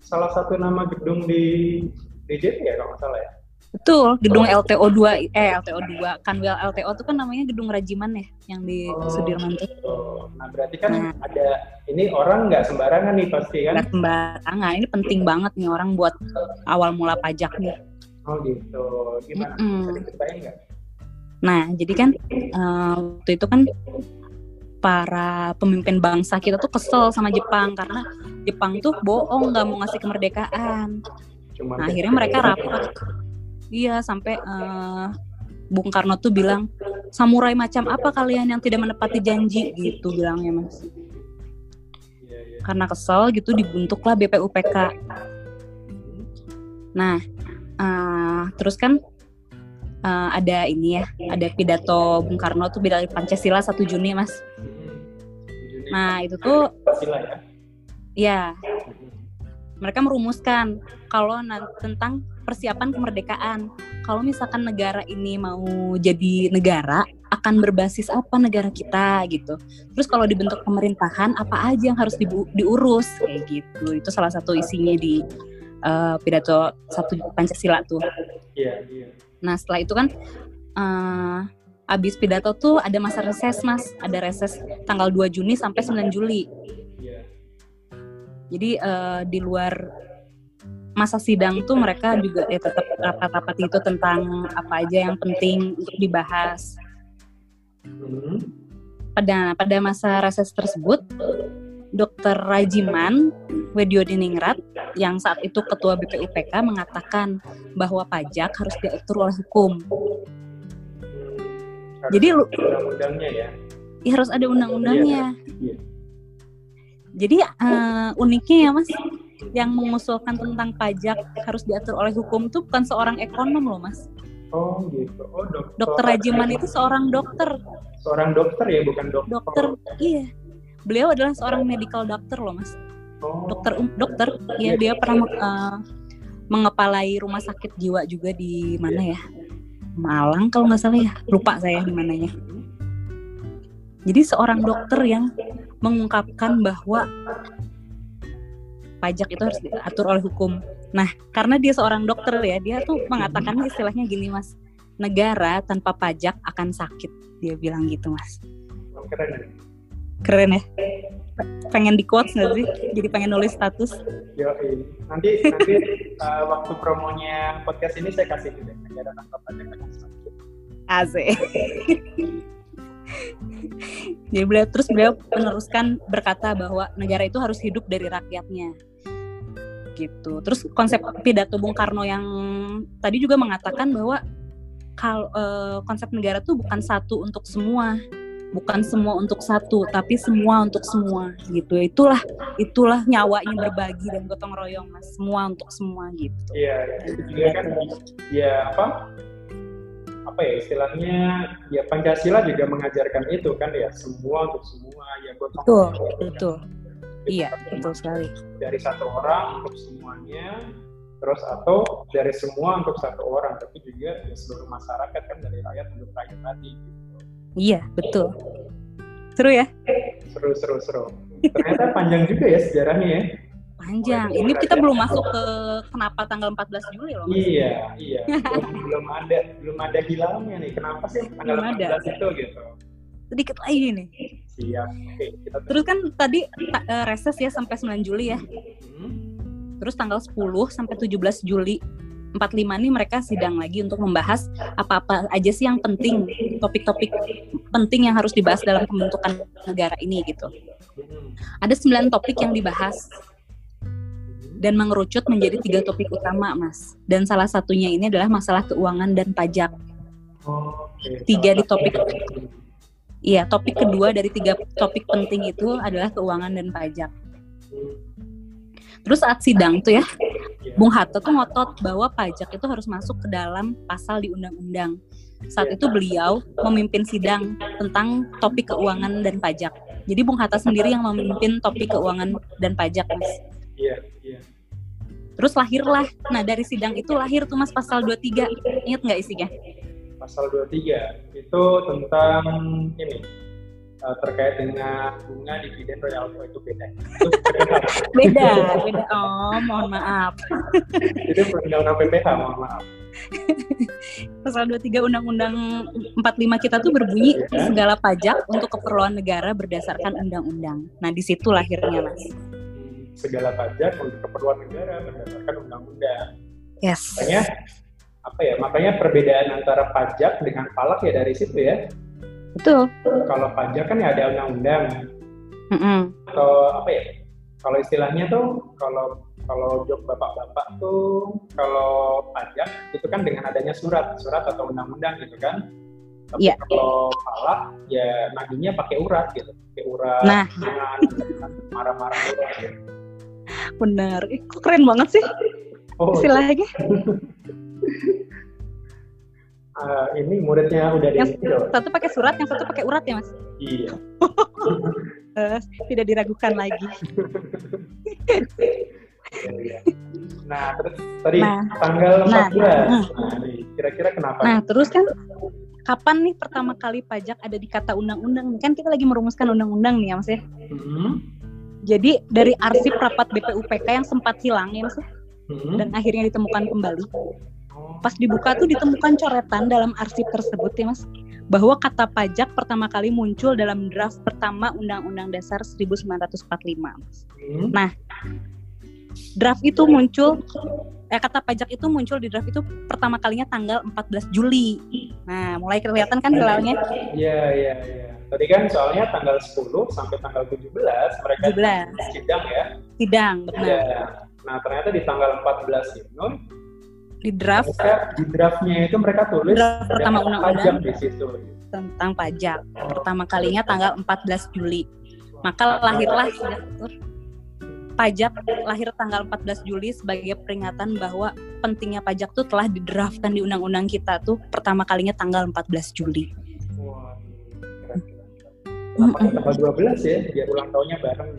salah satu nama gedung di DJP ya kalau nggak salah ya. Betul, gedung LTO 2 eh LTO 2 Kanwil LTO itu kan namanya gedung Rajiman ya yang di Oh. Sudirman tuh. Oh, nah berarti kan Nah. ada ini orang nggak sembarangan nih pasti kan? Nggak sembarangan. Ini penting banget nih orang buat awal mula pajak nih. Oh gitu. Gimana? Diceritain nggak? Nah, jadi kan eh, waktu itu kan para pemimpin bangsa kita tuh kesel sama Jepang karena Jepang tuh bohong nggak mau ngasih kemerdekaan. Nah, akhirnya mereka rapat. Iya, sampai eh, Bung Karno tuh bilang, samurai macam apa kalian yang tidak menepati janji gitu bilangnya mas. Iya, iya. Karena kesel gitu dibentuklah BPUPK. Nah, eh, terus kan eh, ada ini ya, ada pidato Bung Karno tuh pidato Pancasila 1 Juni mas. Hmm. Nah itu tuh Pancasila ya. ya mereka merumuskan kalau tentang persiapan kemerdekaan. Kalau misalkan negara ini mau jadi negara, akan berbasis apa negara kita gitu. Terus kalau dibentuk pemerintahan, apa aja yang harus dibu- diurus kayak gitu. Itu salah satu isinya di eh, pidato satu Pancasila tuh. Iya, iya. Nah setelah itu kan eh abis pidato tuh ada masa reses mas, ada reses tanggal 2 Juni sampai 9 Juli. Jadi eh, di luar masa sidang tuh mereka juga ya tetap rapat-rapat itu tentang apa aja yang penting untuk dibahas. Hmm. Pada pada masa reses tersebut, Dr. Rajiman Widyodiningrat yang saat itu ketua BPUPK mengatakan bahwa pajak harus diatur oleh hukum. Harus Jadi lu undang-undangnya ya. ya harus ada undang-undangnya. Iya. Jadi eh, uniknya ya Mas, yang mengusulkan tentang pajak harus diatur oleh hukum itu bukan seorang ekonom loh Mas. Oh gitu. Oh dokter. Dokter Rajiman itu seorang dokter, seorang dokter ya, bukan dokter. dokter, iya. Beliau adalah seorang medical doctor loh Mas. Dokter um, dokter, ya dia pernah eh, mengepalai rumah sakit jiwa juga di mana ya? Malang kalau nggak salah ya, lupa saya di mananya. Jadi seorang dokter yang mengungkapkan bahwa pajak itu harus diatur oleh hukum. Nah, karena dia seorang dokter ya, dia tuh mengatakan istilahnya gini mas, negara tanpa pajak akan sakit. Dia bilang gitu mas. Keren ya? Pengen di quotes nggak sih? Jadi pengen nulis status. Yo, nanti nanti uh, waktu promonya podcast ini saya kasih juga akan sakit. Asik. Jadi beliau terus beliau meneruskan berkata bahwa negara itu harus hidup dari rakyatnya. gitu. Terus konsep pidato Bung Karno yang tadi juga mengatakan bahwa kalau uh, konsep negara tuh bukan satu untuk semua, bukan semua untuk satu, tapi semua untuk semua gitu. Itulah itulah nyawanya berbagi dan gotong royong mas, semua untuk semua gitu. Iya, itu juga kan ya apa? Apa ya istilahnya? Ya Pancasila juga mengajarkan itu kan ya semua untuk semua ya gotong betul betul. Iya betul sekali. dari satu orang untuk semuanya terus atau dari semua untuk satu orang tapi juga ya seluruh masyarakat kan dari rakyat untuk rakyat tadi gitu. Iya betul seru ya seru seru seru ternyata panjang juga ya sejarahnya ya panjang. Ini kita belum masuk ke kenapa tanggal 14 Juli loh. Mas. Iya, iya. belum, belum ada belum ada hilangnya nih. Kenapa sih tanggal belum 14 ada. itu gitu? Sedikit lagi nih. Siap. Oke, kita Terus kan tadi uh, reses ya sampai 9 Juli ya. Hmm. Terus tanggal 10 sampai 17 Juli 45 ini mereka sidang lagi untuk membahas apa-apa aja sih yang penting, topik-topik penting yang harus dibahas dalam pembentukan negara ini gitu. Ada 9 topik yang dibahas dan mengerucut menjadi tiga topik utama, Mas. Dan salah satunya ini adalah masalah keuangan dan pajak. Tiga di topik Iya, topik kedua dari tiga topik penting itu adalah keuangan dan pajak. Terus saat sidang tuh ya, Bung Hatta tuh ngotot bahwa pajak itu harus masuk ke dalam pasal di undang-undang. Saat itu beliau memimpin sidang tentang topik keuangan dan pajak. Jadi Bung Hatta sendiri yang memimpin topik keuangan dan pajak, Mas. Iya, iya. Terus lahirlah. Nah, dari sidang itu lahir tuh Mas pasal 23. Ingat nggak isinya? Pasal 23 itu tentang ini uh, terkait dengan bunga dividen royalti itu beda. beda, beda. Oh, mohon maaf. itu undang-undang PPH, mohon maaf. Pasal 23 Undang-Undang 45 kita tuh berbunyi ya. segala pajak untuk keperluan negara berdasarkan undang-undang. Nah, di situ lahirnya, Mas segala pajak untuk keperluan negara berdasarkan undang-undang. Yes. Makanya apa ya? Makanya perbedaan antara pajak dengan palak ya dari situ ya. Betul. Kalau pajak kan ya ada undang-undang. Mm -hmm. Atau apa ya? Kalau istilahnya tuh kalau kalau job bapak-bapak tuh kalau pajak itu kan dengan adanya surat, surat atau undang-undang gitu kan. Tapi yeah. kalau palak ya nagihnya pakai urat gitu, pakai urat, nah. marah-marah urat gitu. Benar. Kok keren banget sih oh. istilahnya. uh, ini muridnya udah yang di satu pakai surat, yang satu pakai urat ya mas? Iya. uh, tidak diragukan lagi. nah terus tadi nah, tanggal 14. Nah, nah, nah kira-kira kenapa? Nah terus kan kapan nih pertama kali pajak ada di kata undang-undang? Kan kita lagi merumuskan undang-undang nih ya mas ya. Mm -hmm jadi dari arsip rapat BPUPK yang sempat hilang ya mas, hmm. dan akhirnya ditemukan kembali. Pas dibuka tuh ditemukan coretan dalam arsip tersebut ya mas, bahwa kata pajak pertama kali muncul dalam draft pertama Undang-Undang Dasar 1945. Mas. Hmm. Nah, draft itu muncul eh, kata pajak itu muncul di draft itu pertama kalinya tanggal 14 Juli. Nah, mulai kelihatan kan hilalnya? Iya, iya, iya. Tadi kan soalnya tanggal 10 sampai tanggal 17 mereka 17. sidang ya. Sidang, benar. Ya. Nah, ternyata di tanggal 14 itu di draft. Mereka, di draftnya itu mereka tulis draft pertama undang-undang. di situ. Tentang pajak. Pertama kalinya tanggal 14 Juli. Maka lahirlah pajak lahir tanggal 14 Juli sebagai peringatan bahwa pentingnya pajak tuh telah didraftkan di undang-undang kita tuh pertama kalinya tanggal 14 Juli. tanggal 12 ya biar ulang tahunnya bareng.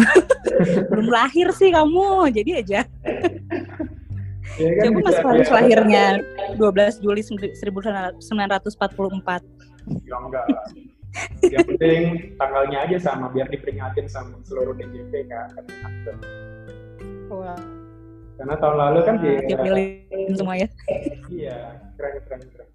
Belum lahir sih kamu jadi aja ya kan, Coba mas Faris ya. lahirnya 12 Juli 1944 ya enggak yang penting tanggalnya aja sama biar diperingatin sama seluruh DJP kak Wah. karena tahun lalu kan dia dipilih semua ya iya keren keren keren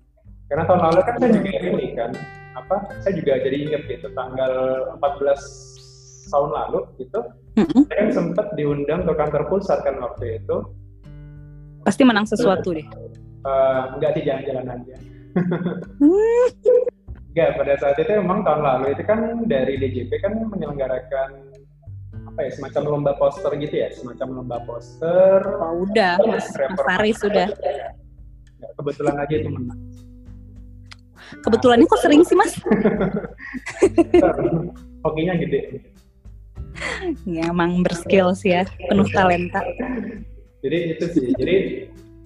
karena tahun lalu kan saya juga ini kan apa saya juga jadi ingat gitu tanggal 14 tahun lalu gitu mm-hmm. saya kan sempat diundang ke kantor pusat kan waktu itu pasti menang sesuatu deh. Uh, enggak sih jalan-jalan aja. Enggak pada saat itu memang tahun lalu itu kan dari DJP kan menyelenggarakan apa ya semacam lomba poster gitu ya semacam lomba poster. Oh, udah. Mas mas Faris sudah ya, kebetulan aja itu menang. Kebetulan ini kok sering sih mas? Hokinya gede. Ya emang berskill sih ya penuh talenta jadi itu sih. Jadi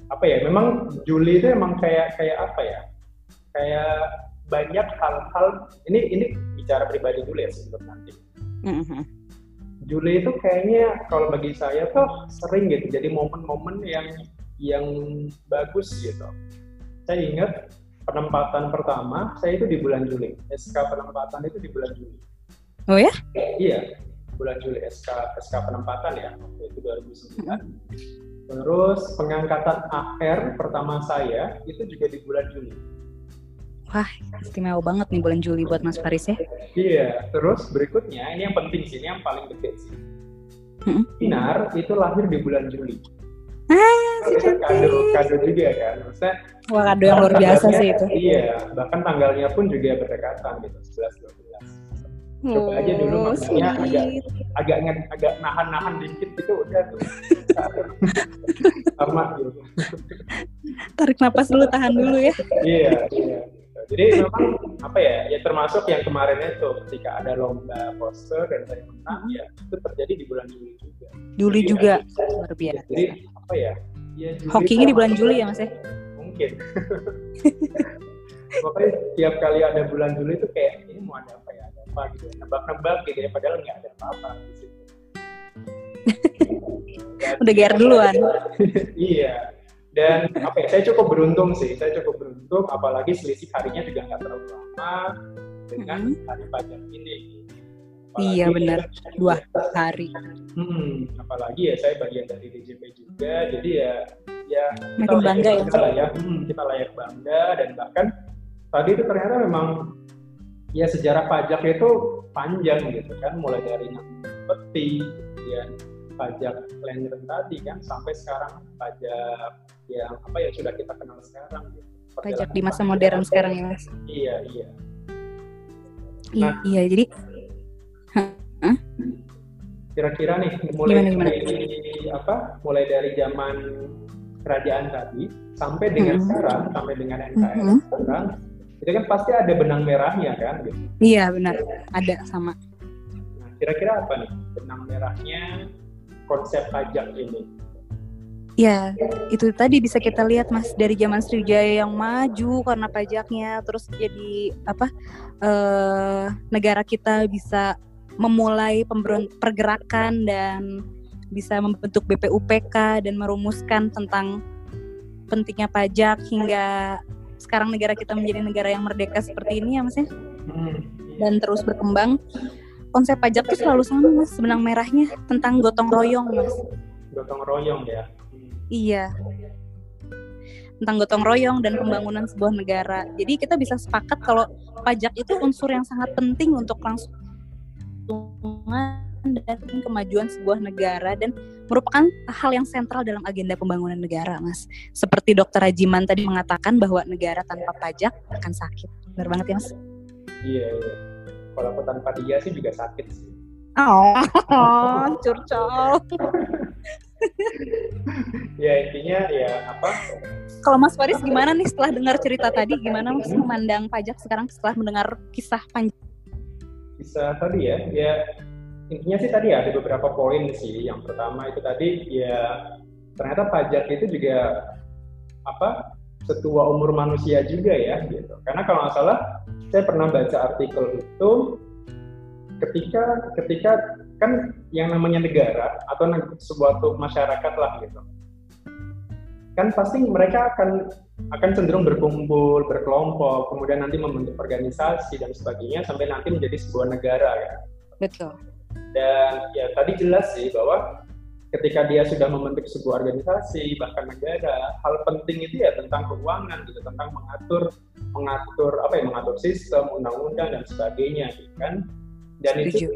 apa ya memang Juli itu emang kayak kayak apa ya kayak banyak hal-hal ini ini bicara pribadi dulu ya sebelum nanti. Mm-hmm. Juli itu kayaknya kalau bagi saya tuh sering gitu jadi momen-momen yang yang bagus gitu. Saya ingat penempatan pertama saya itu di bulan Juli. SK penempatan itu di bulan Juli. Oh ya? Iya bulan Juli SK SK penempatan ya waktu itu 2009 mm-hmm Terus pengangkatan AR pertama saya itu juga di bulan Juli. Wah, istimewa banget nih bulan Juli buat Mas Faris ya. Iya, terus berikutnya ini yang penting sih, ini yang paling deket sih. Hmm? Pinar itu lahir di bulan Juli. Ah, si kado, kado juga kan. Maksudnya, Wah, kado yang luar biasa sih itu. Iya, bahkan tanggalnya pun juga berdekatan gitu, 11 12 coba aja dulu oh, maksudnya agak agak agak nahan-nahan dikit gitu udah tuh. Sama gitu tarik nafas dulu tahan dulu ya. Iya iya. Jadi memang apa ya ya termasuk yang kemarin itu ketika ada lomba poster dan saya menang ya itu terjadi di bulan Juli juga. Juli jadi, juga. luar biasa. Jadi apa ya ya hokinya di bulan Juli ya mas ya? Mungkin. Pokoknya tiap kali ada bulan Juli itu kayak ini mau ada apa ya? Gitu, nebak-nebak gitu ya. Padahal nggak ada apa-apa di situ. Udah gear duluan. iya. Dan apa ya? Saya cukup beruntung sih. Saya cukup beruntung. Apalagi selisih harinya juga nggak terlalu lama dengan hmm. hari pajak ini. Apalagi, iya benar dua hari. Hmm, apalagi ya saya bagian dari DJP juga, jadi ya ya kita bangga ya. Kita layak, hmm, kita layak bangga dan bahkan tadi itu ternyata memang ya sejarah pajak itu panjang gitu kan mulai dari peti kemudian pajak land rent tadi kan sampai sekarang pajak yang apa ya sudah kita kenal sekarang gitu. pajak di masa modern sekarang ya mas iya iya iya, nah, iya jadi kira-kira nih mulai gimana, gimana? dari apa mulai dari zaman kerajaan tadi sampai dengan -hmm. sekarang sampai dengan NKRI -hmm. sekarang itu kan pasti ada benang merahnya kan gitu. Iya benar, ada sama. Nah, kira-kira apa nih benang merahnya konsep pajak ini? Ya, itu tadi bisa kita lihat mas dari zaman Sriwijaya yang maju karena pajaknya, terus jadi apa eh, negara kita bisa memulai pergerakan dan bisa membentuk BPUPK dan merumuskan tentang pentingnya pajak hingga sekarang negara kita menjadi negara yang merdeka seperti ini ya mas ya? Hmm. dan terus berkembang. Konsep pajak itu selalu sama mas. Benang merahnya tentang gotong royong mas. Gotong royong ya? Iya. Tentang gotong royong dan pembangunan sebuah negara. Jadi kita bisa sepakat kalau pajak itu unsur yang sangat penting untuk langsung dan kemajuan sebuah negara dan merupakan hal yang sentral dalam agenda pembangunan negara, Mas. Seperti Dr. Rajiman tadi mengatakan bahwa negara tanpa pajak akan sakit. Benar banget ya, Mas? Iya, iya. Kalau tanpa dia sih juga sakit sih. Oh, curcol. ya intinya ya apa? Kalau Mas Faris gimana nih setelah dengar cerita tadi? Gimana Mas memandang pajak sekarang setelah mendengar kisah panjang? Kisah tadi ya, ya intinya sih tadi ada beberapa poin sih. Yang pertama itu tadi ya ternyata pajak itu juga apa setua umur manusia juga ya gitu. Karena kalau nggak salah saya pernah baca artikel itu ketika ketika kan yang namanya negara atau sebuah masyarakat lah gitu kan pasti mereka akan akan cenderung berkumpul berkelompok kemudian nanti membentuk organisasi dan sebagainya sampai nanti menjadi sebuah negara ya betul dan ya tadi jelas sih bahwa ketika dia sudah membentuk sebuah organisasi bahkan negara, hal penting itu ya tentang keuangan gitu, tentang mengatur mengatur apa ya mengatur sistem, undang-undang dan sebagainya gitu kan. Dan itu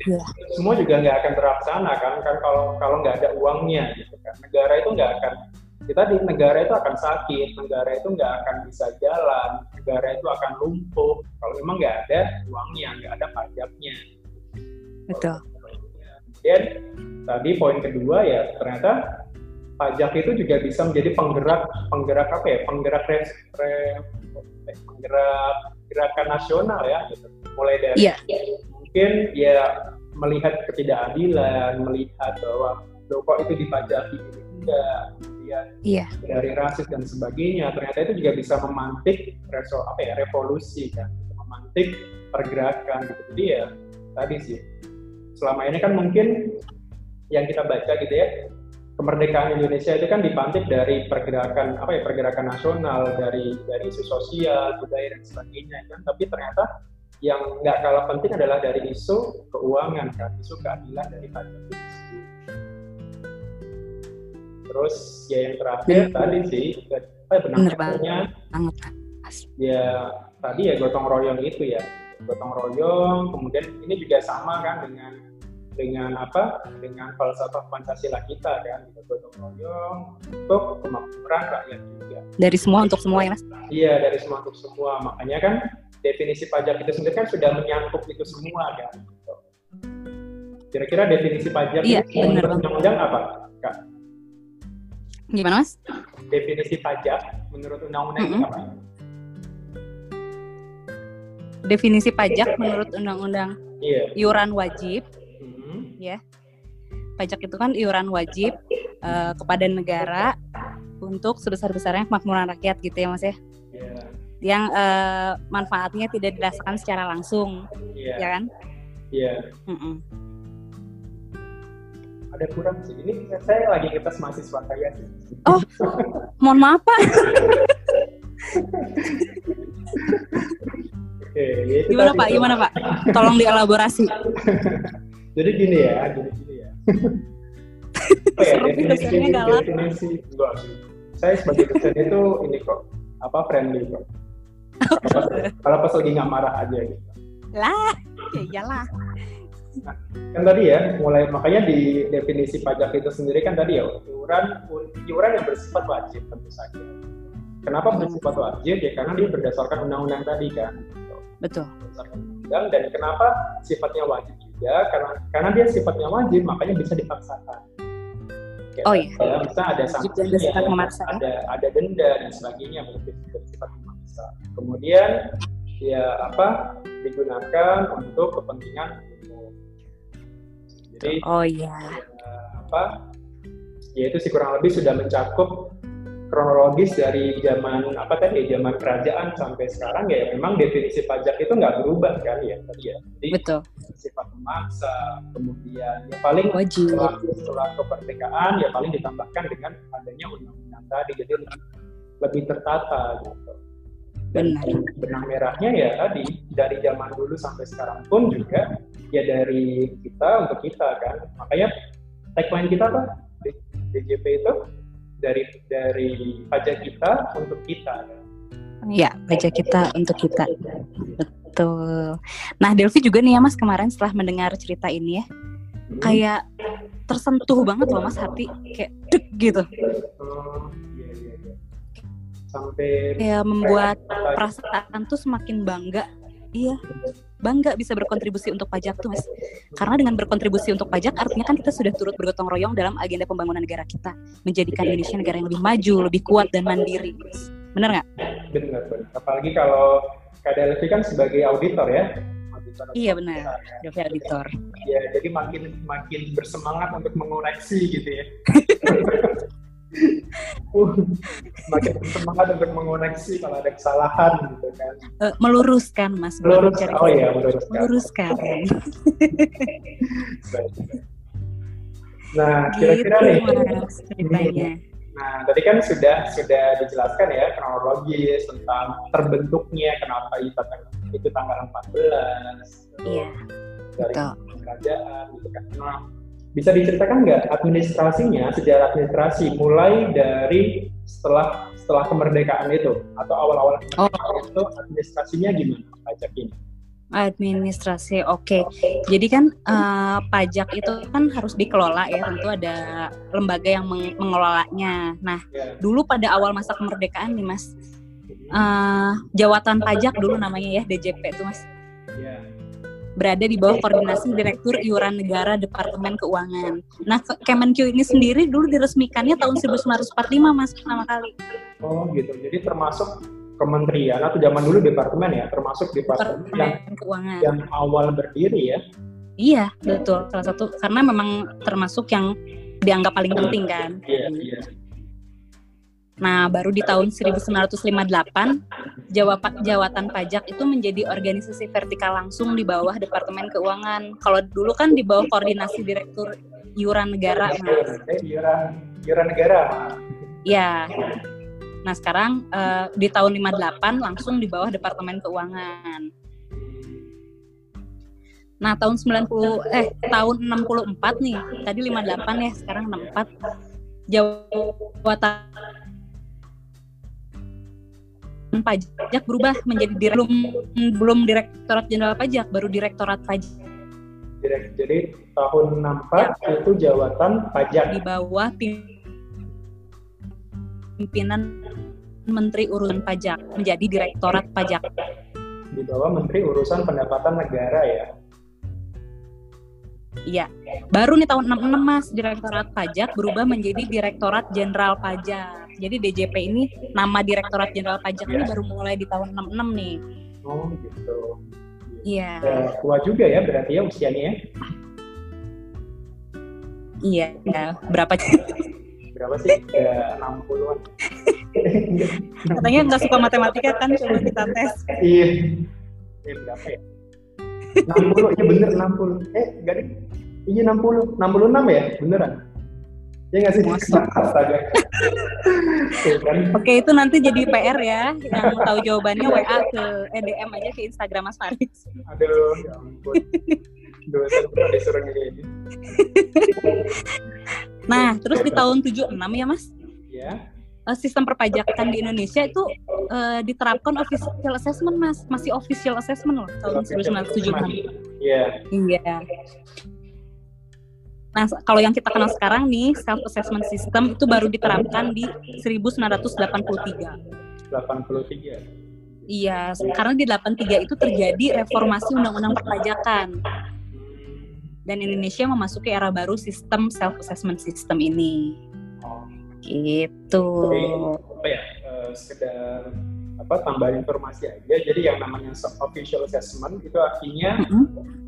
semua juga nggak akan terlaksana kan kan kalau kalau nggak ada uangnya gitu kan. Negara itu nggak akan kita di negara itu akan sakit, negara itu nggak akan bisa jalan, negara itu akan lumpuh kalau memang nggak ada uangnya, nggak ada pajaknya. Betul kemudian tadi poin kedua ya ternyata pajak itu juga bisa menjadi penggerak penggerak apa ya penggerak re, re, penggerak gerakan nasional ya gitu. mulai dari Iya. mungkin ya melihat ketidakadilan melihat bahwa loh kok itu dipajaki ini enggak kemudian Iya. dari rasis dan sebagainya ternyata itu juga bisa memantik reso apa ya revolusi kan memantik pergerakan gitu jadi ya tadi sih selama ini kan mungkin yang kita baca gitu ya kemerdekaan Indonesia itu kan dipantik dari pergerakan apa ya pergerakan nasional dari dari isu sosial budaya dan sebagainya kan. Tapi ternyata yang nggak kalah penting adalah dari isu keuangan kan. Isu keadilan dari pajak itu terus ya yang terakhir Bener. tadi sih apa ya, benang merahnya Banget. ya tadi ya gotong royong itu ya gotong royong kemudian ini juga sama kan dengan dengan apa dengan falsafah pancasila kita kan gitu, gotong royong untuk kemakmuran rakyat juga Dari semua untuk semua ya mas. iya dari semua untuk semua makanya kan definisi pajak itu sendiri kan sudah menyangkut itu semua kan gitu. kira-kira definisi pajak Iya, itu menurut banget. undang-undang apa kak Gimana mas? definisi pajak menurut undang-undang itu Mm-mm. apa Definisi pajak menurut undang-undang iya iuran wajib. Hmm. Pajak itu kan iuran wajib eh, kepada negara untuk sebesar-besarnya kemakmuran rakyat gitu ya mas ya. iya Yang eh, manfaatnya tidak dirasakan secara langsung, iya ya kan? iya Mm-mm. ada kurang sih. Ini saya lagi ngetes mahasiswa saya sih. Oh. Mohon maaf pak. Oke, ya Gimana tadi. pak? Gimana pak? Tolong dielaborasi. Jadi gini ya, gini gini ya. Ya nih definisi definisi enggak sih. Saya sebagai dosen itu ini kok apa friendly kok. Kalau pas- Kalau pas lagi nggak marah aja gitu. Lah, ya iyalah. Kan tadi ya, mulai makanya di definisi pajak itu sendiri kan tadi ya iuran iuran yang bersifat wajib tentu saja. Kenapa bersifat wajib? Ya karena dia berdasarkan undang-undang tadi kan. Betul. undang dan kenapa sifatnya wajib juga karena karena dia sifatnya wajib makanya bisa dipaksakan. Kayak Oh, iya. ya, bisa ada sanksinya, bersifat memaksa, ya? ada ada denda dan sebagainya bersifat bersifat memaksa. Kemudian ya apa digunakan untuk kepentingan umum. Jadi Oh iya. ya, apa ya itu sih kurang lebih sudah mencakup kronologis dari zaman apa tadi zaman kerajaan sampai sekarang ya memang definisi pajak itu nggak berubah kan ya tadi ya jadi Betul. sifat memaksa kemudian ya paling Wajib. setelah, setelah kemerdekaan ya paling ditambahkan dengan adanya undang-undang tadi jadi lebih, tertata gitu dan Benar. benang merahnya ya tadi dari zaman dulu sampai sekarang pun juga ya dari kita untuk kita kan makanya tagline kita apa DJP itu dari dari pajak kita untuk kita kan? Iya, pajak kita untuk kita. Betul. Nah, Delvi juga nih ya Mas kemarin setelah mendengar cerita ini ya, Hmm. kayak tersentuh banget loh Mas hati, kayak deg gitu. Iya, iya, iya. sampai Kayak membuat perasaan tuh semakin bangga. Iya, bangga bisa berkontribusi untuk pajak tuh Mas. Karena dengan berkontribusi untuk pajak artinya kan kita sudah turut bergotong royong dalam agenda pembangunan negara kita, menjadikan Indonesia negara yang lebih maju, lebih kuat dan mandiri. Mas. Bener nggak? benar benar apalagi kalau Kak Delvi kan sebagai auditor ya auditor Iya benar, Delvi Auditor. ya jadi makin makin bersemangat untuk mengoreksi gitu ya makin bersemangat untuk mengoreksi kalau ada kesalahan gitu kan Eh, meluruskan Mas, bukan Melurus, mencari oh iya meluruskan meluruskan. Nah gitu kira-kira nih Mas ceritanya. Nah, tadi kan sudah sudah dijelaskan ya kronologis tentang terbentuknya kenapa itu tanggal, itu tanggal 14 Iya, dari betul. kerajaan gitu kan. Nah, bisa diceritakan nggak administrasinya, sejarah administrasi mulai dari setelah setelah kemerdekaan itu atau awal-awal Oh. itu administrasinya gimana pajak ini? Administrasi, oke. Jadi kan eh, pajak itu kan harus dikelola ya, tentu ada lembaga yang meng- mengelolanya. Nah, Ya. dulu pada awal masa kemerdekaan nih Mas, eh, jawatan pajak dulu namanya ya DJP itu Mas. Berada di bawah koordinasi Direktur Iuran Negara Departemen Keuangan. Nah, Kemenq ini sendiri dulu diresmikannya tahun 1945 Mas pertama kali. Oh gitu. Jadi termasuk kementerian atau zaman dulu departemen ya, termasuk departemen, yang, keuangan. yang awal berdiri ya. Iya, betul. Salah satu karena memang termasuk yang dianggap paling penting kan. Iya, iya. Nah, baru di tahun 1958 Jawa Jawatan Pajak itu menjadi organisasi vertikal langsung di bawah Departemen Keuangan. Kalau dulu kan di bawah koordinasi Direktur Iuran Negara, Mas. Iuran Negara. Ya. Nah, sekarang uh, di tahun 58 langsung di bawah Departemen Keuangan. Nah, tahun 90 eh tahun 64 nih. Tadi 58 ya, sekarang 64. Jawatan pajak berubah menjadi dir belum belum direktorat jenderal pajak baru direktorat pajak. Jadi tahun 64 ya. itu jawatan pajak. Di bawah pimpinan menteri urusan pajak menjadi direktorat pajak. Di bawah menteri urusan pendapatan negara ya? Iya, baru nih tahun 66 mas Direktorat Pajak berubah menjadi Direktorat Jenderal Pajak. Jadi DJP ini nama Direktorat Jenderal Pajak ya. ini baru mulai di tahun 66 nih. Oh gitu. Iya. Ya, tua juga ya berarti ya usianya ya? Iya, ya. berapa? berapa sih? Ya 60-an. Katanya nggak suka matematika kan, coba kita tes. Iya. Eh, berapa ya? 60 ya bener 60 eh enggak deh iya 60 66 ya beneran ya nggak sih? Astaga. Kan? oke itu nanti jadi PR ya yang mau tahu jawabannya WA ke EDM aja ke Instagram Mas Faris. Aduh ya ampun. Dosa ini? Nah terus di tahun 76 ya Mas? Ya sistem perpajakan di Indonesia itu uh, diterapkan official assessment mas. Masih official assessment loh tahun 1976 iya. Iya Nah, kalau yang kita kenal sekarang nih, self assessment system itu baru diterapkan di 1983. 83. Iya, karena di 83 itu terjadi reformasi undang-undang perpajakan. Dan Indonesia memasuki era baru sistem self assessment system ini. Gitu. Jadi, apa ya? Uh, sekedar apa tambahan informasi aja. Jadi yang namanya official assessment itu artinya mm -hmm.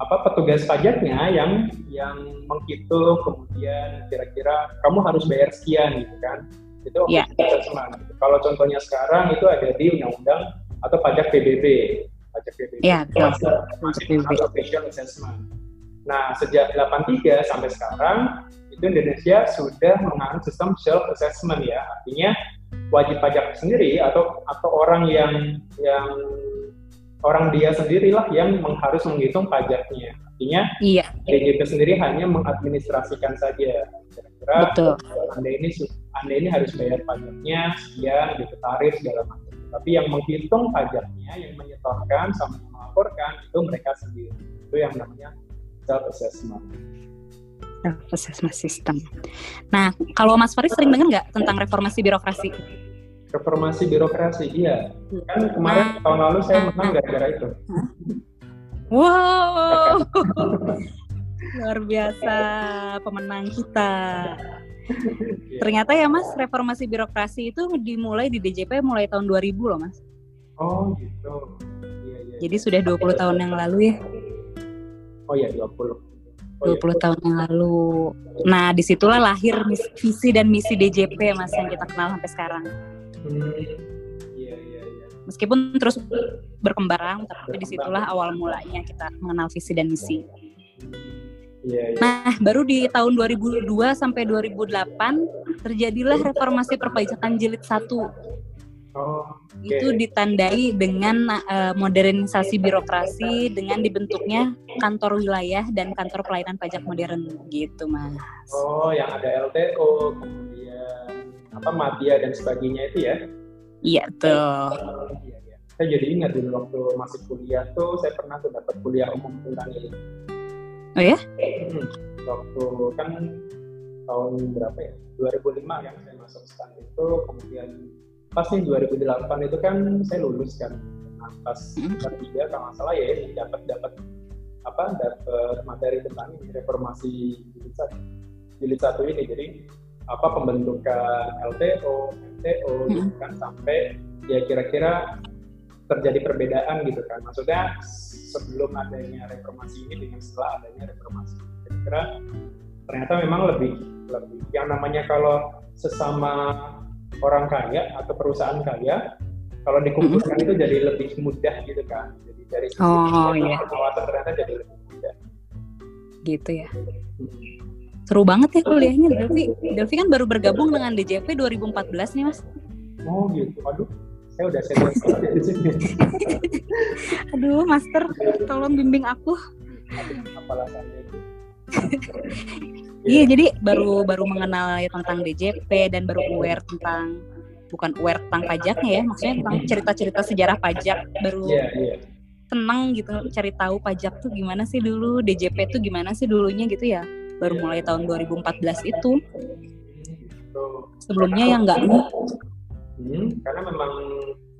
Apa petugas pajaknya yang yang menghitung kemudian kira-kira kamu harus bayar sekian gitu kan. Itu yeah. official assessment. Kalau contohnya sekarang itu ada di undang-undang atau pajak PBB. Pajak PBB. Yeah, itu masih, masih official assessment. Nah, sejak 83 sampai sekarang itu Indonesia sudah menganut sistem self assessment ya artinya wajib pajak sendiri atau atau orang yang yang orang dia sendirilah yang harus menghitung pajaknya artinya iya. DJP sendiri hanya mengadministrasikan saja kira-kira Betul. anda ini anda ini harus bayar pajaknya sekian gitu tarif segala macam tapi yang menghitung pajaknya yang menyetorkan sama melaporkan itu mereka sendiri itu yang namanya self assessment assessment system. Nah, kalau Mas Faris sering dengar nggak tentang reformasi birokrasi? Reformasi birokrasi, iya. Kan kemarin nah, tahun lalu saya menang gara-gara itu. Wow, luar biasa pemenang kita. Ternyata ya Mas, reformasi birokrasi itu dimulai di DJP mulai tahun 2000 loh Mas. Oh gitu. Iya, iya. Jadi sudah 20 tahun yang lalu ya. Oh iya 20 20 oh, iya. tahun yang lalu. Nah, di situlah lahir visi dan misi DJP mas yang kita kenal sampai sekarang. Hmm. Iya, iya, iya. Meskipun terus berkembang, tapi di situlah awal mulanya kita mengenal visi dan misi. Iya, iya. Nah, baru di tahun 2002 sampai 2008 terjadilah reformasi perpajakan jilid 1 Oh, okay. Itu ditandai dengan uh, modernisasi birokrasi dengan dibentuknya kantor wilayah dan kantor pelayanan pajak modern gitu, Mas. Oh, yang ada LTO, kemudian apa Madia dan sebagainya itu ya? Iya, tuh. Saya jadi ingat dulu waktu masih kuliah tuh saya pernah tuh dapat kuliah umum tentang ini. Oh ya? Hmm, waktu kan tahun berapa ya? 2005 kan saya masuk stand itu, kemudian pas nih 2008 itu kan saya lulus kan Nah, pas ketiga kalau nggak salah ya dapat dapat apa dapat materi tentang reformasi jilid satu jilid satu ini jadi apa pembentukan LTO, MTO gitu kan sampai ya kira-kira terjadi perbedaan gitu kan maksudnya sebelum adanya reformasi ini dengan setelah adanya reformasi kira-kira ternyata memang lebih lebih yang namanya kalau sesama orang kaya atau perusahaan kaya kalau dikumpulkan mm -hmm. itu jadi lebih mudah gitu kan jadi dari sisi oh, iya. pengawasan ternyata jadi lebih mudah gitu ya hmm. Seru banget ya kuliahnya. Delvi Delvi kan baru bergabung dengan DJP 2014 nih mas. Oh gitu. Aduh saya udah di sini. Aduh master tolong bimbing aku. Apalah saya itu Iya, jadi baru baru mengenal tentang DJP dan baru aware tentang bukan aware tentang pajaknya ya, maksudnya tentang cerita-cerita sejarah pajak. Baru yeah, yeah. tenang gitu cari tahu pajak tuh gimana sih dulu, DJP tuh gimana sih dulunya gitu ya. Baru mulai tahun 2014 itu. Sebelumnya yang enggak hmm, karena memang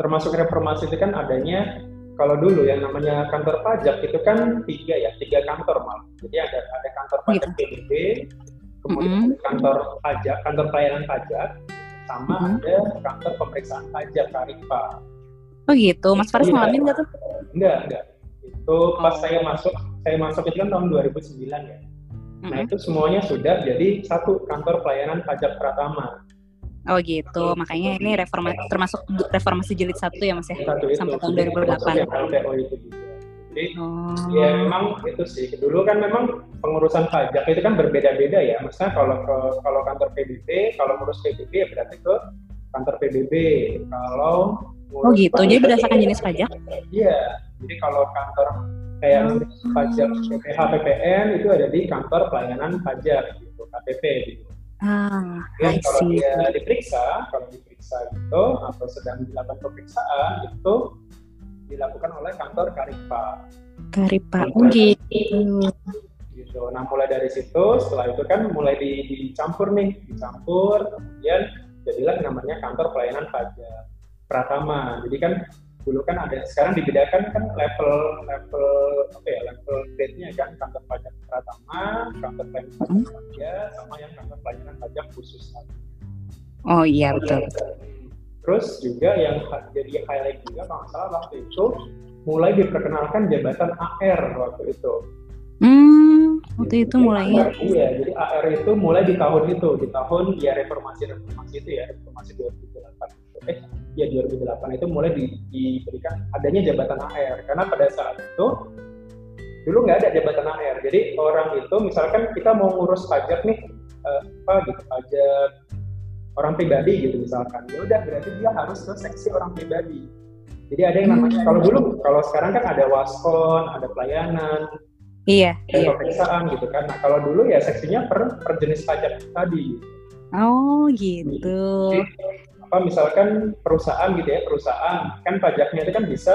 termasuk reformasi itu kan adanya kalau dulu yang namanya kantor pajak itu kan tiga ya, tiga kantor malah. Jadi ada ada kantor pajak gitu. PBB, kemudian mm -hmm. kantor pajak, kantor pelayanan pajak, sama mm -hmm. ada kantor pemeriksaan pajak Karipa. Oh gitu, Mas Faris ya. ngalamin nggak tuh? Enggak, enggak. Itu pas oh. saya masuk, saya masuk itu kan tahun 2009 ya. Nah itu semuanya sudah jadi satu kantor pelayanan pajak Pratama. Oh gitu, makanya ini reformasi termasuk reformasi jilid satu ya mas ya satu itu, sampai tahun 2008. LPO itu juga. Jadi oh. ya memang itu sih. Dulu kan memang pengurusan pajak itu kan berbeda-beda ya. Maksudnya kalau ke, kalau kantor PBB, kalau ngurus PBB ya berarti ke kantor PBB. Kalau Oh gitu, jadi berdasarkan jenis pajak? Iya, jadi kalau kantor kayak pajak PPH PPN itu ada di kantor pelayanan pajak gitu, KPP gitu. Ah, ya, kalau dia diperiksa, kalau diperiksa gitu atau sedang dilakukan pemeriksaan itu dilakukan oleh kantor Karipa. Karipa, oh gitu. gitu. Nah mulai dari situ, setelah itu kan mulai di, dicampur nih, dicampur, kemudian jadilah namanya kantor pelayanan pajak Pratama. Jadi kan dulu kan ada sekarang dibedakan kan level level apa ya level grade-nya kan kantor pajak pertama kantor pajak pajak hmm. sama yang kantor pelayanan pajak khusus oh iya betul terus juga yang jadi highlight juga kalau salah waktu itu mulai diperkenalkan jabatan AR waktu itu Hmm, waktu itu mulainya. Iya, jadi AR itu mulai di tahun itu, di tahun ya reformasi reformasi itu ya, reformasi 2008. Eh, ya 2008 itu mulai di, diberikan adanya jabatan AR karena pada saat itu dulu nggak ada jabatan AR jadi orang itu misalkan kita mau ngurus pajak nih uh, apa gitu pajak orang pribadi gitu misalkan. Ya udah berarti dia harus ke seksi orang pribadi. Jadi ada yang namanya hmm. kalau dulu kalau sekarang kan ada waskon ada pelayanan iya ada iya. pemeriksaan gitu kan. Nah kalau dulu ya seksinya per per jenis pajak tadi. Oh gitu apa misalkan perusahaan gitu ya perusahaan kan pajaknya itu kan bisa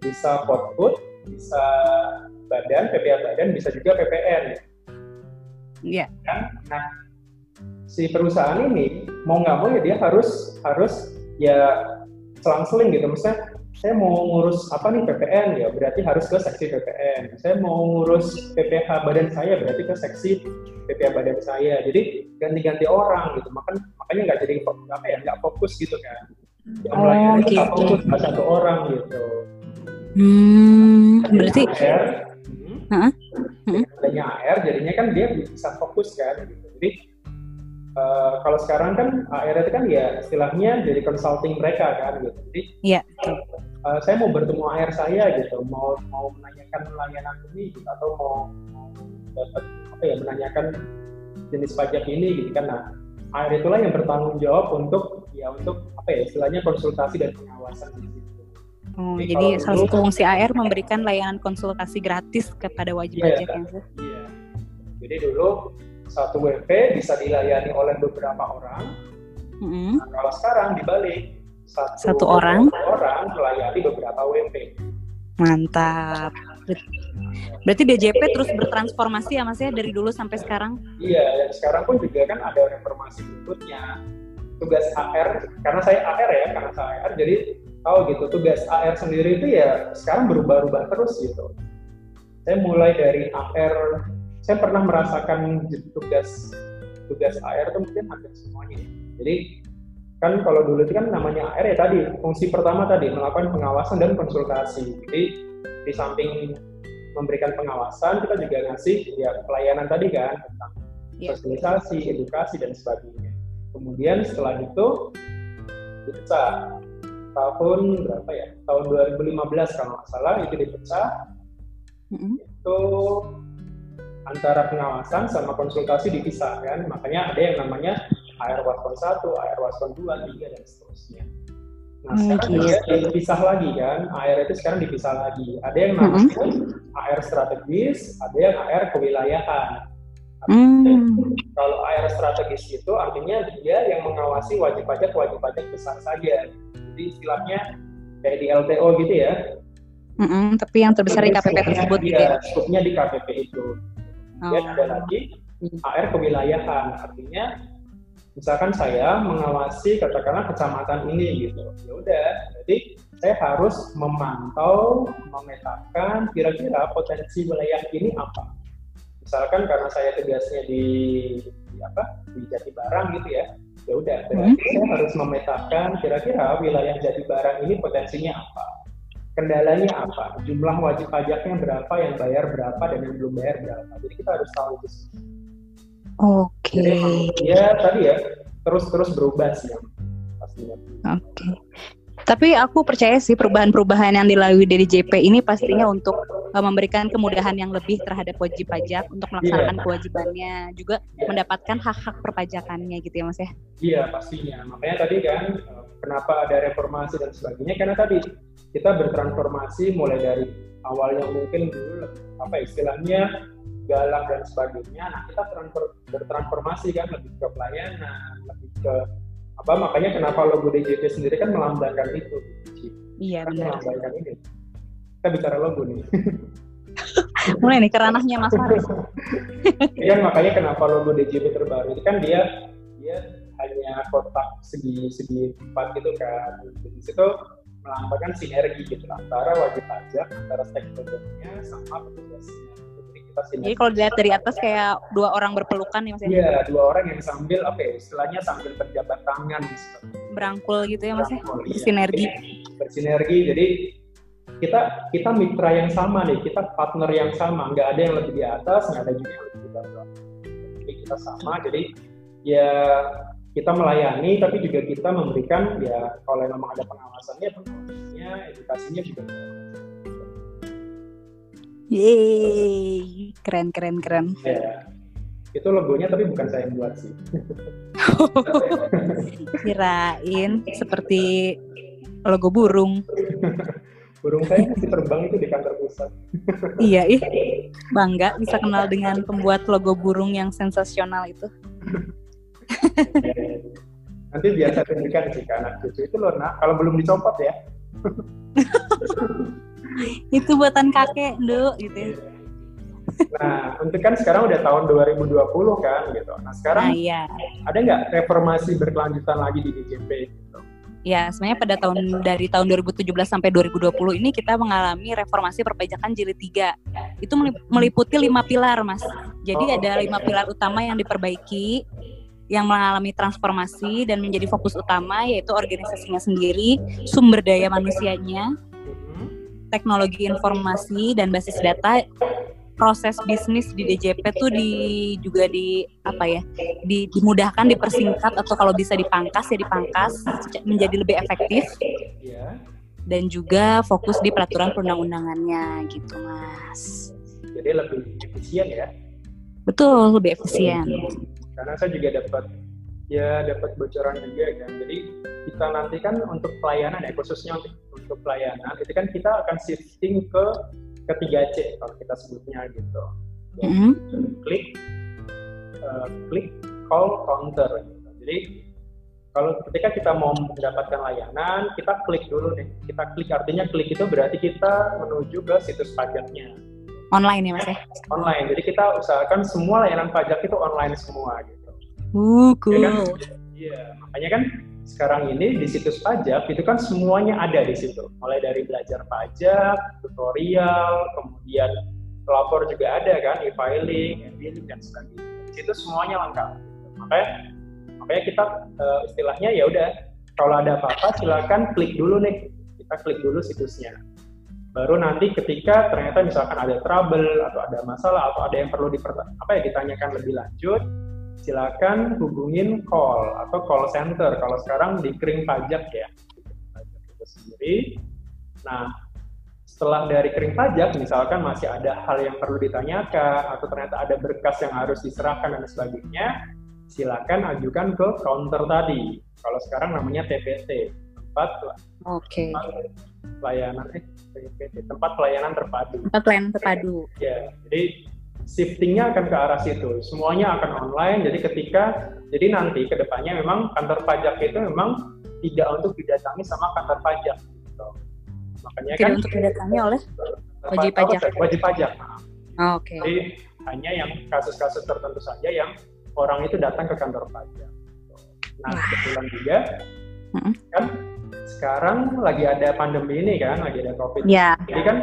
bisa potput bisa badan PPA badan bisa juga PPN iya yeah. kan nah si perusahaan ini mau nggak mau ya dia harus harus ya selang-seling gitu misalnya saya mau ngurus apa nih PPN ya berarti harus ke seksi PPN. Saya mau ngurus PPH badan saya berarti ke seksi PPH badan saya. Jadi ganti-ganti orang gitu. Makan makanya nggak jadi apa ya nggak fokus gitu kan. Yang oh, gitu. fokus ke satu orang gitu. Hmm, berarti AR, hmm, uh -huh. adanya AR jadinya kan dia bisa fokus kan gitu. Jadi Uh, kalau sekarang kan AR itu kan ya istilahnya jadi consulting mereka kan gitu. Jadi yeah. uh, saya mau bertemu AR saya gitu, mau mau menanyakan layanan ini gitu atau mau, mau dapat apa ya menanyakan jenis pajak ini gitu kan. Nah, AR itulah yang bertanggung jawab untuk ya untuk apa ya istilahnya konsultasi dan pengawasan. Oh, jadi, jadi salah satu fungsi AR memberikan layanan konsultasi gratis kepada wajib yeah, pajak ya. Iya. Jadi dulu satu WP bisa dilayani oleh beberapa orang. Mm-hmm. Nah, kalau sekarang dibalik satu, satu orang orang melayani beberapa WP. Mantap. Berarti DJP terus bertransformasi ya Mas ya dari dulu sampai sekarang? Iya, dan sekarang pun juga kan ada reformasi berikutnya. Tugas AR, karena saya AR ya, karena saya AR, jadi tahu gitu tugas AR sendiri itu ya sekarang berubah-ubah terus gitu saya mulai dari AR saya pernah merasakan tugas tugas AR itu mungkin hampir semuanya jadi kan kalau dulu itu kan namanya AR ya tadi fungsi pertama tadi melakukan pengawasan dan konsultasi jadi di samping memberikan pengawasan kita juga ngasih ya pelayanan tadi kan tentang yeah. sosialisasi edukasi dan sebagainya kemudian setelah itu dipecah tahun berapa ya tahun 2015 kalau nggak salah itu dipecah mm-hmm. itu antara pengawasan sama konsultasi dipisah kan makanya ada yang namanya AR Waskon 1, AR Waskon 2, 3 dan seterusnya. Nah, hmm, sekarang juga gitu. dipisah lagi kan, AR itu sekarang dipisah lagi. Ada yang namanya mm-hmm. AR strategis, ada yang AR kewilayahan. Hmm. Kalau AR strategis itu artinya dia yang mengawasi wajib pajak wajib pajak besar saja. Jadi istilahnya kayak di LTO gitu ya. Mm-hmm, tapi yang terbesar di KPP tersebut gitu ya. Skupnya di KPP itu. Kemudian oh. ada lagi AR kewilayahan, artinya misalkan saya mengawasi katakanlah kecamatan ini gitu. Ya udah jadi saya harus memantau memetakan kira-kira potensi wilayah ini apa. Misalkan karena saya tugasnya di, di apa di Jatibarang gitu ya ya udah berarti hmm. saya harus memetakan kira-kira wilayah Jatibarang ini potensinya apa kendalanya apa jumlah wajib pajaknya berapa yang bayar berapa dan yang belum bayar berapa. Jadi kita harus tahu itu Oke. Okay. ya tadi ya terus-terus berubah sih pastinya. Oke. Okay. Tapi aku percaya sih perubahan-perubahan yang dilalui dari JP ini pastinya untuk uh, memberikan kemudahan yang lebih terhadap wajib pajak untuk melaksanakan yeah. kewajibannya, juga yeah. mendapatkan hak-hak perpajakannya gitu ya Mas ya. Iya, pastinya. Makanya tadi kan eh, kenapa ada reformasi dan sebagainya karena tadi kita bertransformasi mulai dari awalnya mungkin dulu apa istilahnya galak dan sebagainya. Nah, kita bertransformasi kan lebih ke pelayanan, lebih ke apa makanya kenapa logo DJP sendiri kan melambangkan itu. Iya, kan benar. Melambangkan ini. Kita bicara logo nih. Mulai nih keranahnya Mas Faris. Iya, makanya kenapa logo DJP terbaru itu kan dia dia hanya kotak segi segi empat gitu kan. Di situ melambangkan sinergi gitu antara wajib pajak antara stakeholdernya sama petugasnya jadi kalau dilihat dari atas kayak dua orang berpelukan ya mas ya? Iya, dua orang yang sambil apa ya istilahnya sambil berjabat tangan gitu. Berangkul gitu ya mas ya? Iya. Bersinergi. Bersinergi, jadi kita kita mitra yang sama nih, kita partner yang sama, nggak ada yang lebih di atas, nggak ada juga yang lebih di bawah. Jadi kita sama, jadi ya kita melayani, tapi juga kita memberikan ya kalau memang ada pengawasannya, pengawasannya, edukasinya juga. Yeay, keren keren keren. Ya, itu logonya tapi bukan saya yang buat sih. Kirain seperti logo burung. burung saya masih terbang itu di kantor pusat. iya, ih. Bangga bisa kenal dengan pembuat logo burung yang sensasional itu. Nanti biasa tunjukkan sih ke anak cucu itu loh, nak. Kalau belum dicopot ya. itu buatan kakek dulu gitu ya. Nah, untuk kan sekarang udah tahun 2020 kan gitu. Nah, sekarang nah, iya. ada nggak reformasi berkelanjutan lagi di DJP gitu? Ya, sebenarnya pada tahun dari tahun 2017 sampai 2020 ini kita mengalami reformasi perpajakan jilid 3. Itu meliputi lima pilar, Mas. Jadi oh, ada lima pilar utama yang diperbaiki yang mengalami transformasi dan menjadi fokus utama yaitu organisasinya sendiri, sumber daya manusianya, teknologi informasi dan basis data proses bisnis di DJP tuh di juga di apa ya di, dimudahkan dipersingkat atau kalau bisa dipangkas ya dipangkas menjadi lebih efektif. Iya. dan juga fokus di peraturan perundang-undangannya gitu mas. Jadi lebih efisien ya? Betul lebih efisien. Karena saya juga dapat ya dapat bocoran juga kan. Jadi kita nanti kan untuk pelayanan ya khususnya untuk, untuk pelayanan itu kan kita akan shifting ke ketiga C kalau kita sebutnya gitu. Ya, mm-hmm. klik uh, klik call counter. Gitu. jadi kalau ketika kita mau mendapatkan layanan kita klik dulu nih. Kita klik artinya klik itu berarti kita menuju ke situs pajaknya. Online ya mas ya? Online. Jadi kita usahakan semua layanan pajak itu online semua gitu Cool. Ya kan? Iya, makanya kan sekarang ini di situs pajak itu kan semuanya ada di situ. Mulai dari belajar pajak, tutorial, kemudian pelapor juga ada kan, e-filing, e-billing dan sebagainya. Di situ semuanya lengkap. Makanya makanya kita uh, istilahnya ya udah kalau ada apa-apa silakan klik dulu nih. Kita klik dulu situsnya. Baru nanti ketika ternyata misalkan ada trouble atau ada masalah atau ada yang perlu diper apa ya ditanyakan lebih lanjut, silakan hubungin call atau call center. Kalau sekarang di kering pajak ya. Pajak itu sendiri. Nah setelah dari kering pajak misalkan masih ada hal yang perlu ditanyakan atau ternyata ada berkas yang harus diserahkan dan sebagainya silakan ajukan ke counter tadi. Kalau sekarang namanya TPT tempat okay. tempat pelayanan eh TPT tempat pelayanan terpadu. Tempat pelayanan terpadu. Ya jadi shiftingnya akan ke arah situ. Semuanya akan online. Jadi ketika jadi nanti ke depannya memang kantor pajak itu memang tidak untuk didatangi sama kantor pajak. Gitu. Makanya tidak kan untuk didatangi oleh wajib pajak. Wajib pajak. Oh, Oke. Okay. Jadi hanya yang kasus-kasus tertentu saja yang orang itu datang ke kantor pajak. Nah kebetulan juga mm-hmm. kan sekarang lagi ada pandemi ini kan, lagi ada COVID. Yeah. Jadi kan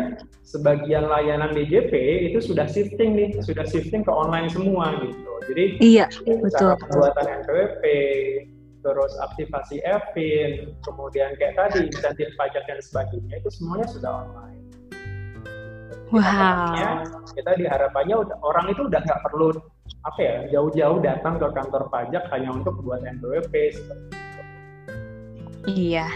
sebagian layanan DJP itu sudah shifting nih, sudah shifting ke online semua gitu. Jadi iya, betul. pembuatan NPWP, terus aktivasi EVIN, kemudian kayak tadi insentif pajak dan sebagainya itu semuanya sudah online. Wow. kita diharapannya udah, orang itu udah nggak perlu apa ya jauh-jauh datang ke kantor pajak hanya untuk buat NPWP seperti itu. Iya.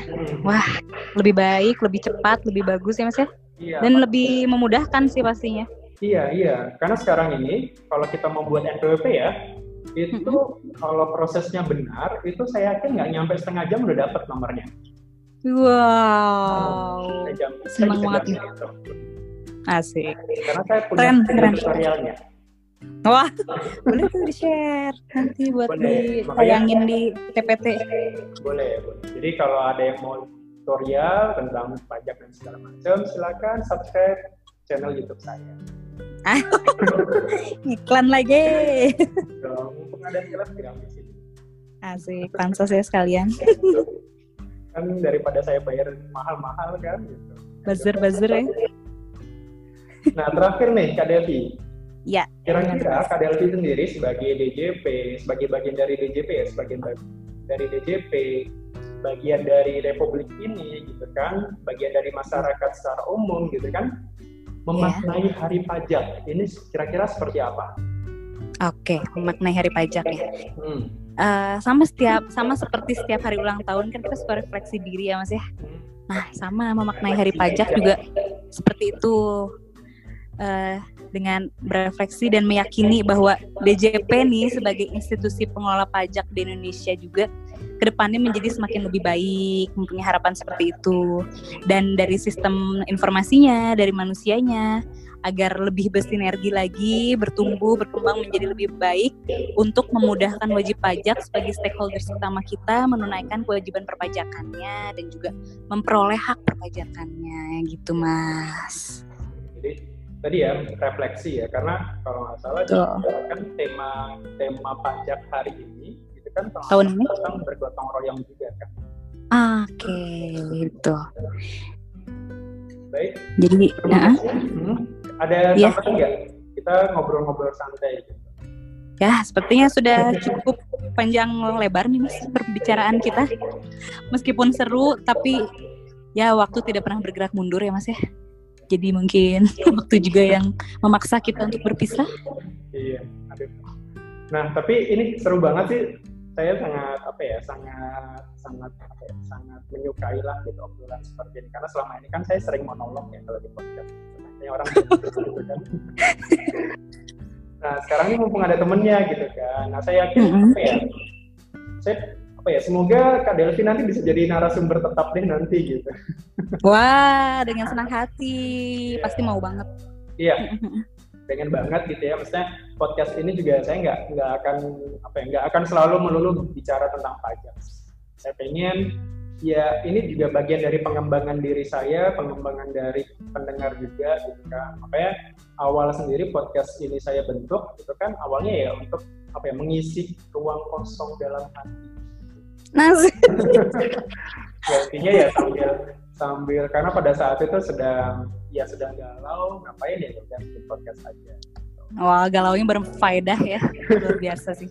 Wah, lebih baik, lebih cepat, lebih bagus ya Mas ya? Iya. Dan lebih memudahkan sih pastinya. Iya, iya. Karena sekarang ini kalau kita mau buat NPWP ya, itu mm-hmm. kalau prosesnya benar, itu saya yakin nggak nyampe setengah jam udah dapat nomornya. Wow. Jam, Senang banget nih. Asik. Karena saya punya keren, tutorialnya. Wah, boleh tuh di-share nanti buat boleh. ditayangin di TPT. Boleh, boleh. Jadi kalau ada yang mau tutorial tentang pajak dan segala macam, silakan subscribe channel YouTube saya. Iklan lagi. mumpung ada iklan di sini. Asik, pansos ya sekalian. kan daripada saya bayar mahal-mahal kan gitu. Buzzer-buzzer ya. Nah, terakhir nih Kak Devi, Ya. Kira-kira KDLP sendiri sebagai DJP, sebagai bagian dari DJP ya, sebagian dari DJP, bagian dari Republik ini gitu kan, bagian dari masyarakat secara umum gitu kan, memaknai yeah. hari pajak ini kira-kira seperti apa? Oke, okay, memaknai hari pajak ya. Hmm. Uh, sama setiap sama seperti setiap hari ulang tahun kan kita suka refleksi diri ya mas ya. Hmm. Nah sama memaknai hari pajak juga seperti itu. Uh, dengan berefleksi dan meyakini bahwa DJP nih sebagai institusi pengelola pajak di Indonesia juga ke depannya menjadi semakin lebih baik, mempunyai harapan seperti itu. Dan dari sistem informasinya, dari manusianya, agar lebih bersinergi lagi, bertumbuh, berkembang menjadi lebih baik untuk memudahkan wajib pajak sebagai stakeholders utama kita menunaikan kewajiban perpajakannya dan juga memperoleh hak perpajakannya gitu mas. Tadi ya refleksi ya karena kalau nggak salah kan tema tema pajak hari ini itu kan tahun ini tentang bergotong royong juga kan. Oke, okay, gitu. Baik. Jadi, uh, hmm, ada yeah. tambahan nggak? Kita ngobrol-ngobrol santai. Gitu. Ya, sepertinya sudah cukup panjang lebar nih mas perbicaraan kita. Meskipun seru, tapi ya waktu tidak pernah bergerak mundur ya mas ya jadi mungkin waktu juga yang memaksa kita untuk berpisah. Iya, Nah, tapi ini seru banget sih. Saya sangat apa ya, sangat sangat apa ya, sangat menyukai lah gitu obrolan seperti ini karena selama ini kan saya sering monolog ya kalau di podcast. Ini orang gitu kan. Nah, sekarang ini mumpung ada temennya gitu kan. Nah, saya yakin mm -hmm. apa ya, saya apa ya semoga Kak Delvi nanti bisa jadi narasumber tetap deh nanti gitu. Wah, dengan senang hati, yeah. pasti mau banget. Iya, pengen banget gitu ya. Maksudnya podcast ini juga saya nggak nggak akan apa ya nggak akan selalu melulu bicara tentang pajak. Saya pengen ya ini juga bagian dari pengembangan diri saya, pengembangan dari pendengar juga gitu kan. Makanya awal sendiri podcast ini saya bentuk itu kan awalnya ya untuk apa ya mengisi ruang kosong dalam hati Nah, ya intinya ya sambil sambil karena pada saat itu sedang ya sedang galau ngapain ya udah bikin podcast aja Wah, galaunya berfaedah ya. Luar biasa sih.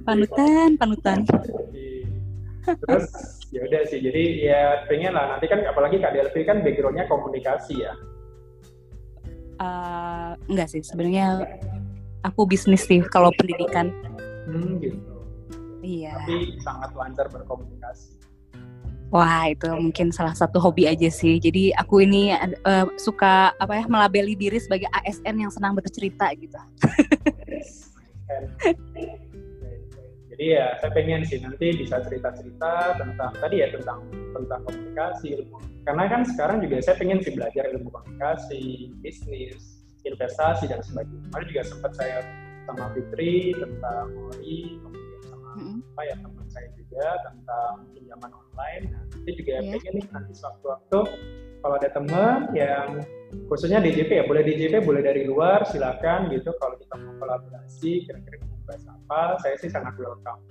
Panutan, panutan. Terus ya udah sih. Jadi ya pengen lah nanti kan apalagi Kak Delvi kan backgroundnya komunikasi ya. Uh, enggak sih sebenarnya aku bisnis sih kalau pendidikan. Hmm, gitu. Iya. Tapi sangat lancar berkomunikasi. Wah itu mungkin salah satu hobi aja sih. Jadi aku ini uh, suka apa ya melabeli diri sebagai ASN yang senang bercerita gitu. Jadi ya saya pengen sih nanti bisa cerita-cerita tentang tadi ya tentang tentang komunikasi ilmu. Karena kan sekarang juga saya pengen sih belajar ilmu komunikasi, bisnis, investasi dan sebagainya. Kemarin juga sempat saya sama Fitri tentang mm -hmm. apa ya teman saya juga tentang pinjaman online. Nah, nanti juga yeah. pengen nih nanti sewaktu-waktu kalau ada teman yang khususnya DJP ya, boleh DJP, boleh dari luar, silakan gitu. Kalau kita mau kolaborasi, kira-kira mau bahas apa, saya sih sangat welcome.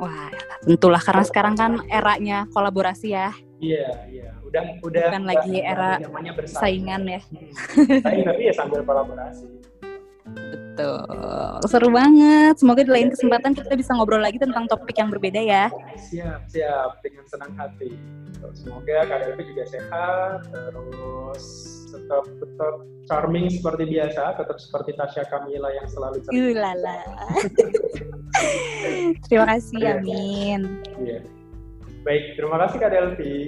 Wah, tentulah karena sekarang kan eranya kolaborasi ya. Iya, iya. Udah, udah. Bukan lagi era saingan ya. Hmm. Saing tapi ya sambil kolaborasi. Betul. Seru banget. Semoga di lain kesempatan kita bisa ngobrol lagi tentang topik yang berbeda ya. Siap, siap. Dengan senang hati. Semoga Delvi juga sehat, terus tetap tetap charming seperti biasa, tetap seperti Tasya Kamila yang selalu cerita. Ulala. terima kasih, Amin. Iya. Baik, terima kasih Kak Delvi.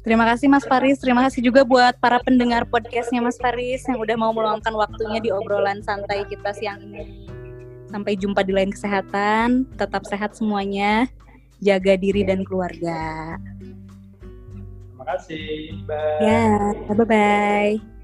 Terima kasih Mas Faris, terima kasih juga buat para pendengar podcastnya Mas Faris yang udah mau meluangkan waktunya di obrolan santai kita siang ini. Sampai jumpa di lain kesehatan, tetap sehat semuanya, jaga diri dan keluarga. Terima kasih, bye. Ya, bye-bye.